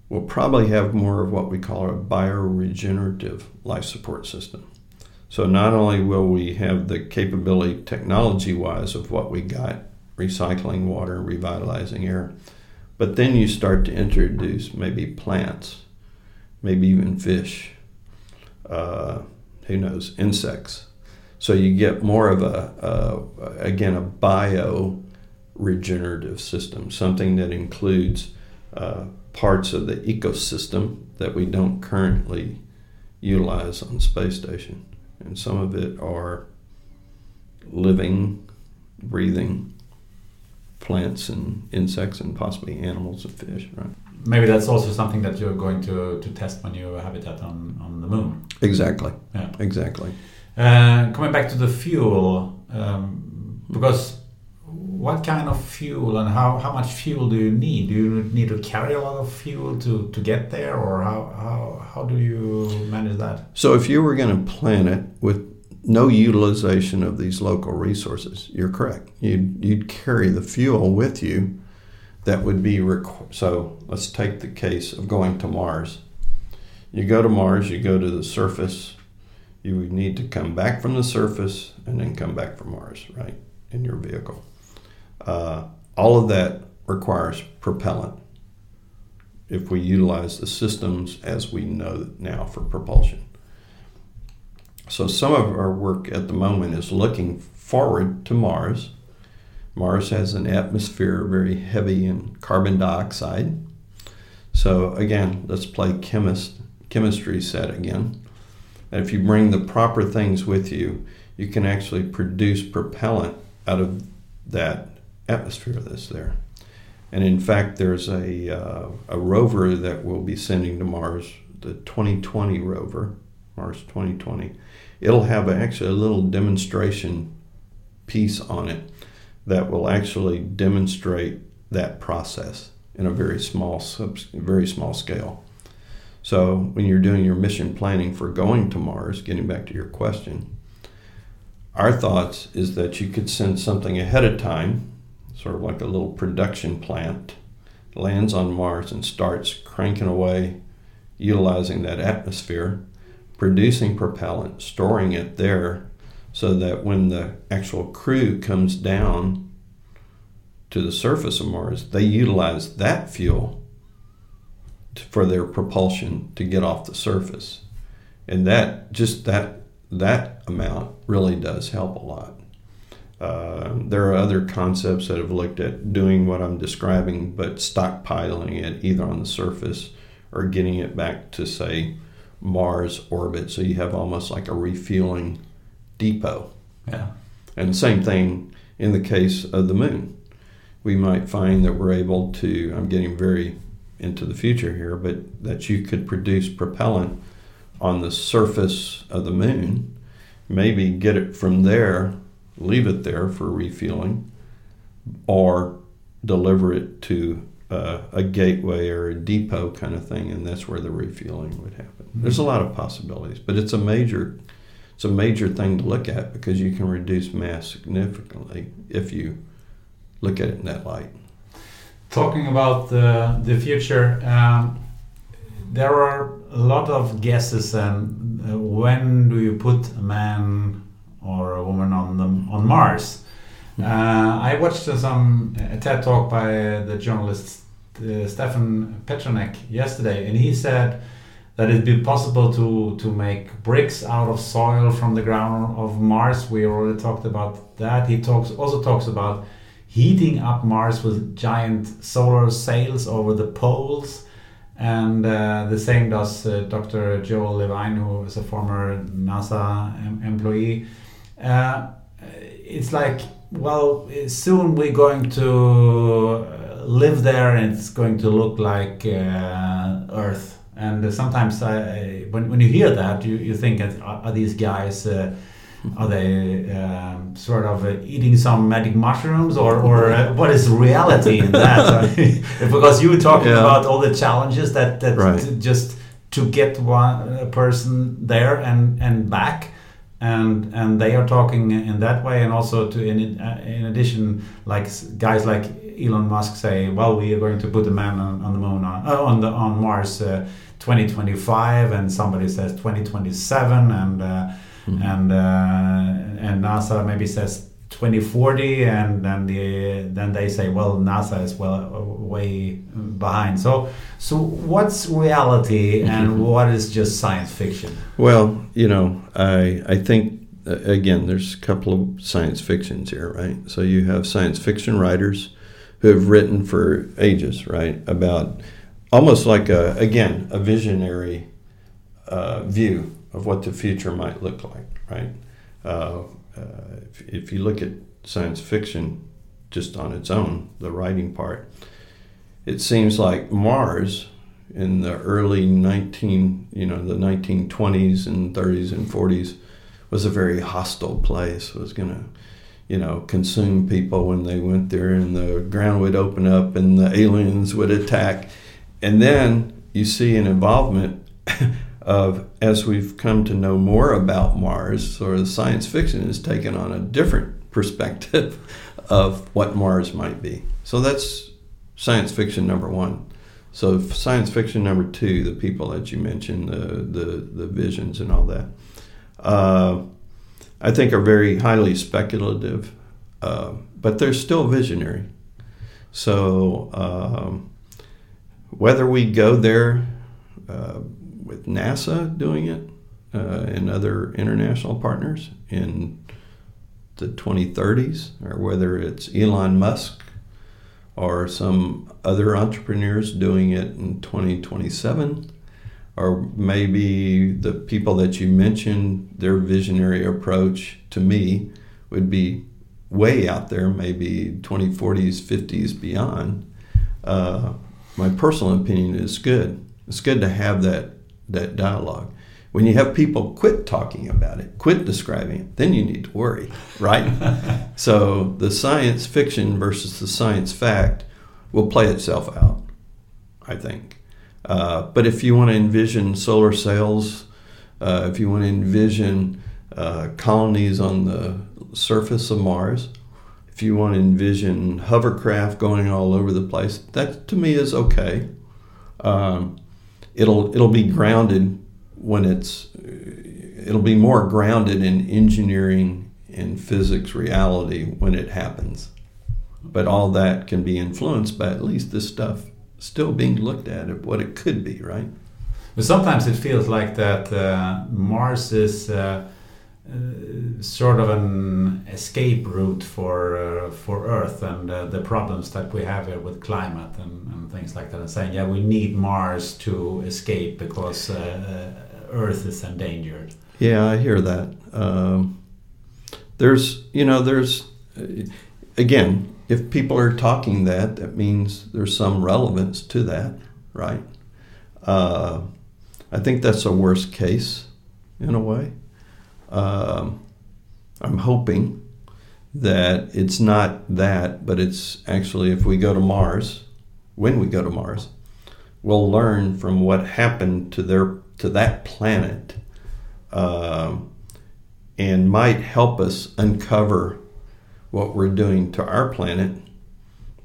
we'll probably have more of what we call a bioregenerative life support system. So not only will we have the capability technology-wise of what we got, recycling water, revitalizing air, but then you start to introduce maybe plants, maybe even fish, uh, who knows, insects. So you get more of a, a again, a bio regenerative system, something that includes uh, parts of the ecosystem that we don't currently utilize on space station. And some of it are living, breathing plants and insects and possibly animals and fish, right? Maybe that's also something that you're going to, to test when you habitat on, on the moon. Exactly. Yeah. Exactly. Uh, coming back to the fuel, um, because what kind of fuel and how, how much fuel do you need? Do you need to carry a lot of fuel to, to get there, or how, how, how do you manage that? So if you were going to plan it with no utilization of these local resources, you're correct. You'd, you'd carry the fuel with you that would be requ- so let's take the case of going to Mars. You go to Mars, you go to the surface, you would need to come back from the surface and then come back from Mars, right, in your vehicle. Uh, all of that requires propellant if we utilize the systems as we know now for propulsion. So some of our work at the moment is looking forward to Mars Mars has an atmosphere very heavy in carbon dioxide. So again, let's play chemist chemistry set again. And if you bring the proper things with you, you can actually produce propellant out of that atmosphere that's there. And in fact, there's a, uh, a rover that we'll be sending to Mars, the 2020 rover, Mars 2020. It'll have actually a little demonstration piece on it that will actually demonstrate that process in a very small, very small scale. So when you're doing your mission planning for going to Mars, getting back to your question, our thoughts is that you could send something ahead of time, sort of like a little production plant, lands on Mars and starts cranking away, utilizing that atmosphere, producing propellant, storing it there, so that when the actual crew comes down to the surface of Mars, they utilize that fuel for their propulsion to get off the surface. And that just that that amount really does help a lot. Uh, there are other concepts that have looked at doing what I'm describing, but stockpiling it either on the surface or getting it back to, say, Mars orbit. So you have almost like a refueling depot. Yeah. And same thing in the case of the moon. We might find that we're able to, I'm getting very into the future here, but that you could produce propellant on the surface of the moon, maybe get it from there, leave it there for refueling, or deliver it to uh, a gateway or a depot kind of thing, and that's where the refueling would happen. Mm-hmm. There's a lot of possibilities, but it's a major it's a major thing to look at because you can reduce mass significantly if you look at it in that light. Talking about the the future, um, there are a lot of guesses and uh, when do you put a man or a woman on the, on Mars? Uh, I watched uh, some a TED talk by the journalist uh, Stefan Petranek yesterday, and he said that it'd be possible to to make bricks out of soil from the ground of Mars. We already talked about that. He talks also talks about heating up Mars with giant solar sails over the poles and uh, the same does uh, Dr. Joel Levine, who is a former NASA em employee. Uh, it's like, well, soon we're going to uh, live there and it's going to look like uh, Earth. And sometimes I, when, when you hear that, you, you think, are, are these guys uh, are they um, sort of uh, eating some magic mushrooms, or, or uh, what is reality in that? because you were talking yeah. about all the challenges that that right. just to get one person there and and back, and and they are talking in that way, and also to in in addition, like guys like Elon Musk say, well, we are going to put a man on, on the moon on uh, on the on Mars. Uh, 2025 and somebody says 2027 and uh, Mm-hmm. And uh, and NASA maybe says 2040 and then the then they say well NASA is well way behind so so what's reality and mm-hmm. what is just science fiction well you know I I think uh, again there's a couple of science fictions here right so you have science fiction writers who have written for ages right about almost like a again a visionary uh, view of what the future might look like, right? Uh, uh, if, if, you look at science fiction just on its own, the writing part, it seems like Mars in the early 19, you know, the 1920s and 30s and 40s was a very hostile place, was going to, you know, consume people when they went there and the ground would open up and the aliens would attack. And then you see an involvement of as we've come to know more about Mars, or the science fiction has taken on a different perspective of what Mars might be. So that's science fiction number one. So science fiction number two, the people that you mentioned, the the, the visions and all that, uh, I think are very highly speculative, uh, but they're still visionary. So um, whether we go there. Uh, with NASA doing it uh, and other international partners in the 2030s, or whether it's Elon Musk or some other entrepreneurs doing it in 2027, or maybe the people that you mentioned, their visionary approach to me would be way out there, maybe 2040s, 50s, beyond. Uh, my personal opinion is good. It's good to have that that dialogue. When you have people quit talking about it, quit describing it, then you need to worry, right? so the science fiction versus the science fact will play itself out, I think. Uh, but if you want to envision solar sails, uh, if you want to envision uh, colonies on the surface of Mars, if you want to envision hovercraft going all over the place, that to me is okay. Um, it'll it'll be grounded when it's it'll be more grounded in engineering and physics reality when it happens. But all that can be influenced by at least this stuff still being looked at at what it could be, right? But sometimes it feels like that uh, Mars is uh, sort of an escape route for uh, for Earth and uh, the problems that we have here with climate and, and, things like that. And saying, yeah, we need Mars to escape because uh, Earth is endangered. Yeah, I hear that. Um, there's, you know, there's again, if people are talking that, that means there's some relevance to that, right? Uh, I think that's a worst case in a way. Um, I'm hoping that it's not that, but it's actually if we go to Mars, when we go to Mars, we'll learn from what happened to their to that planet, uh, and might help us uncover what we're doing to our planet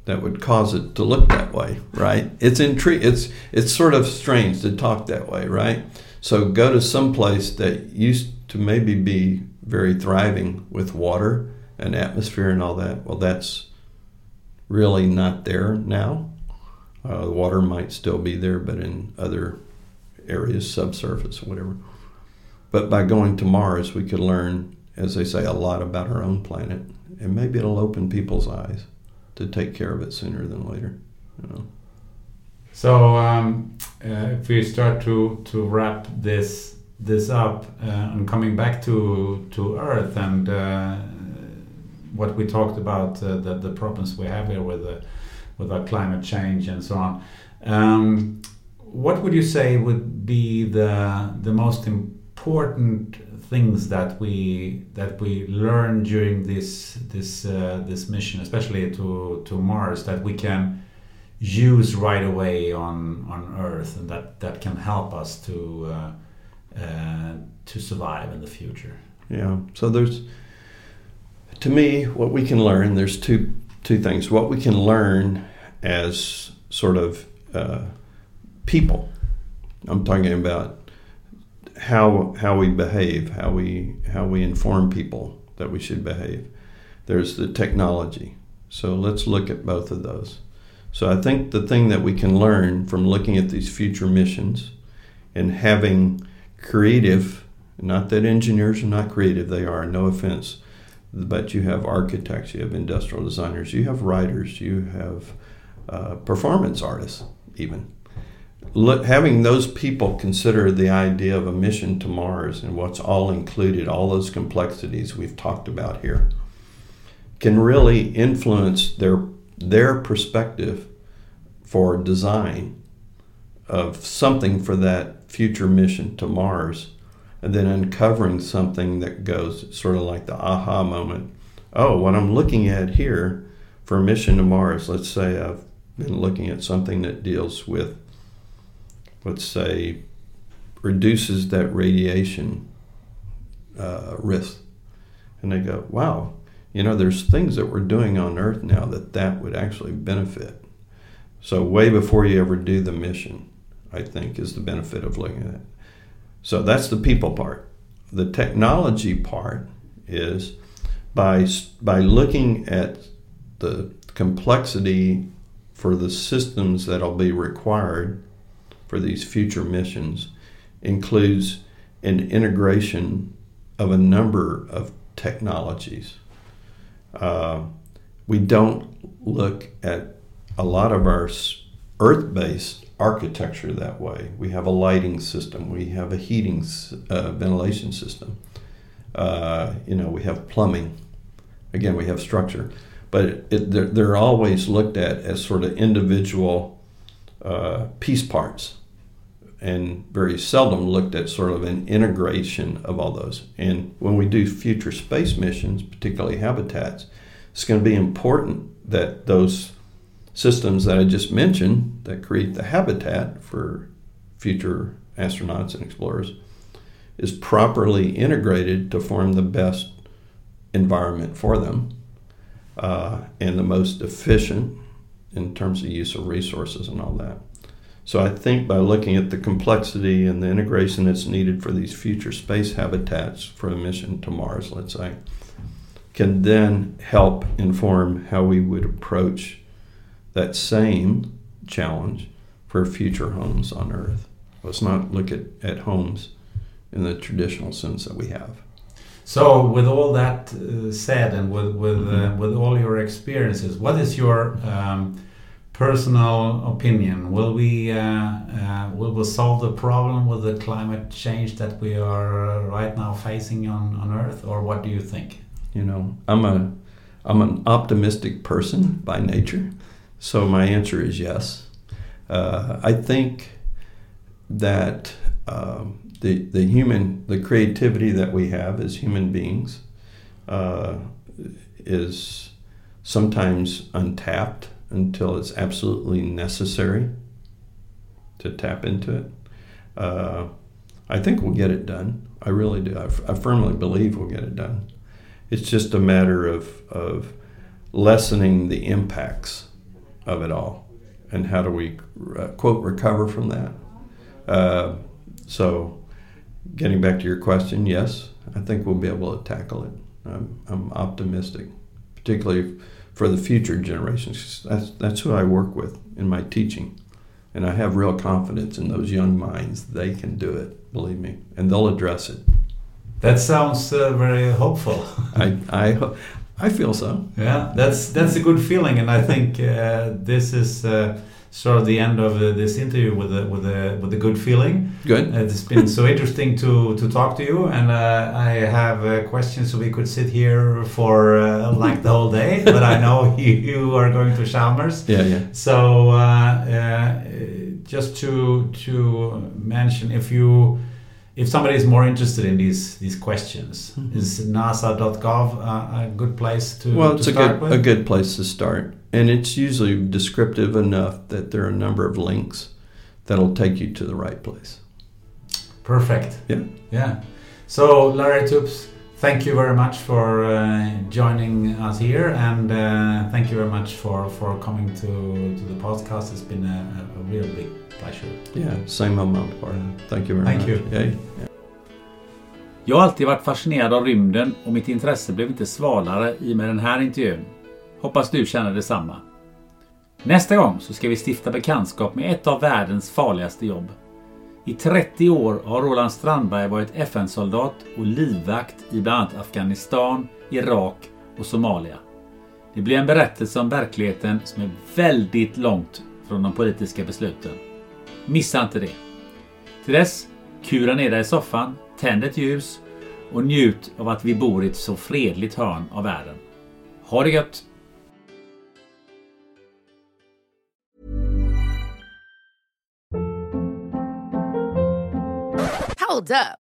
that would cause it to look that way, right? It's intri- It's it's sort of strange to talk that way, right? So go to some place that used to maybe be very thriving with water and atmosphere and all that. Well, that's really not there now. Uh, the water might still be there, but in other areas, subsurface, whatever. But by going to Mars, we could learn, as they say, a lot about our own planet, and maybe it'll open people's eyes to take care of it sooner than later. You know. So, um, uh, if we start to to wrap this this up uh, and coming back to to Earth and uh, what we talked about uh, the the problems we have here with the with our climate change and so on. Um, what would you say would be the the most important things that we that we learn during this this uh, this mission, especially to to Mars, that we can use right away on on Earth, and that that can help us to uh, uh, to survive in the future. Yeah. So there's, to me, what we can learn. There's two two things. What we can learn as sort of uh, people. I'm talking about how how we behave, how we how we inform people that we should behave. There's the technology. So let's look at both of those. So I think the thing that we can learn from looking at these future missions and having creative, not that engineers are not creative, they are, no offense, but you have architects, you have industrial designers, you have writers, you have uh, performance artists, even. Look, having those people consider the idea of a mission to Mars and what's all included, all those complexities we've talked about here, can really influence their their perspective for design of something for that future mission to Mars and then uncovering something that goes sort of like the aha moment. Oh, what I'm looking at here for a mission to Mars, let's say I've been looking at something that deals with, let's say, reduces that radiation uh, risk. And they go, wow, you know, there's things that we're doing on Earth now that that would actually benefit. So, way before you ever do the mission, I think, is the benefit of looking at it. So that's the people part. The technology part is by by looking at the complexity for the systems that'll be required for these future missions includes an integration of a number of technologies. Uh, we don't look at a lot of our earth based architecture that way. We have a lighting system, we have a heating, uh, ventilation system, uh, you know, we have plumbing. Again, we have structure. But it, it, they're, they're, always looked at as sort of individual uh, piece parts and very seldom looked at sort of an integration of all those. And when we do future space missions, particularly habitats, it's going to be important that those systems that I just mentioned that create the habitat for future astronauts and explorers is properly integrated to form the best environment for them uh, and the most efficient in terms of use of resources and all that. So I think by looking at the complexity and the integration that's needed for these future space habitats for a mission to Mars, let's say, can then help inform how we would approach that same challenge for future homes on Earth. Let's not look at, at homes in the traditional sense that we have. So, with all that uh, said, and with with uh, mm-hmm. with all your experiences, what is your um, personal opinion? Will we uh, uh will we solve the problem with the climate change that we are right now facing on on Earth, or what do you think? You know, I'm a I'm an optimistic person by nature, so my answer is yes. Uh, I think that um, the the human the creativity that we have as human beings uh, is sometimes untapped until it's absolutely necessary to tap into it. Uh, I think we'll get it done. I really do. I, f- I firmly believe we'll get it done. It's just a matter of of lessening the impacts of it all. And how do we, uh, quote, recover from that? Uh, so, getting back to your question, yes, I think we'll be able to tackle it. I'm, I'm optimistic, particularly for the future generations. That's, that's who I work with in my teaching. And I have real confidence in those young minds. They can do it, believe me, and they'll address it. That sounds uh, very hopeful. I, I, I feel so. Yeah, that's that's a good feeling, and I think uh, this is uh, sort of the end of uh, this interview with a with a with a good feeling. Good. it's been so interesting to to talk to you, and uh, I have uh, questions, so we could sit here for uh, like the whole day. but I know you, you, are going to Chalmers. Yeah, yeah. So just to to mention, if you if somebody is more interested in these these questions, mm-hmm. is NASA.gov uh, a good place to? Well, it's to a good with? a good place to start, and it's usually descriptive enough that there are a number of links that'll take you to the right place. Perfect. Yeah. Yeah. So Larry Toups, thank you very much for uh, joining us here, and uh, thank you very much for for coming to to the podcast. It's been a, a real big pleasure. Yeah, same my part. Thank you very Thank much. You. Yeah, yeah. Jag har alltid varit fascinerad av rymden och mitt intresse blev inte svalare i och med den här intervjun. Hoppas du känner detsamma. Nästa gång så ska vi stifta bekantskap med ett av världens farligaste jobb. I 30 år har Roland Strandberg varit FN-soldat och livvakt i bland annat Afghanistan, Irak och Somalia. Det blir en berättelse om verkligheten som är väldigt långt från de politiska besluten. Missa inte det. Till dess, kura ner dig i soffan, tänd ett ljus och njut av att vi bor i ett så fredligt hörn av världen. Ha det gött! Hold up.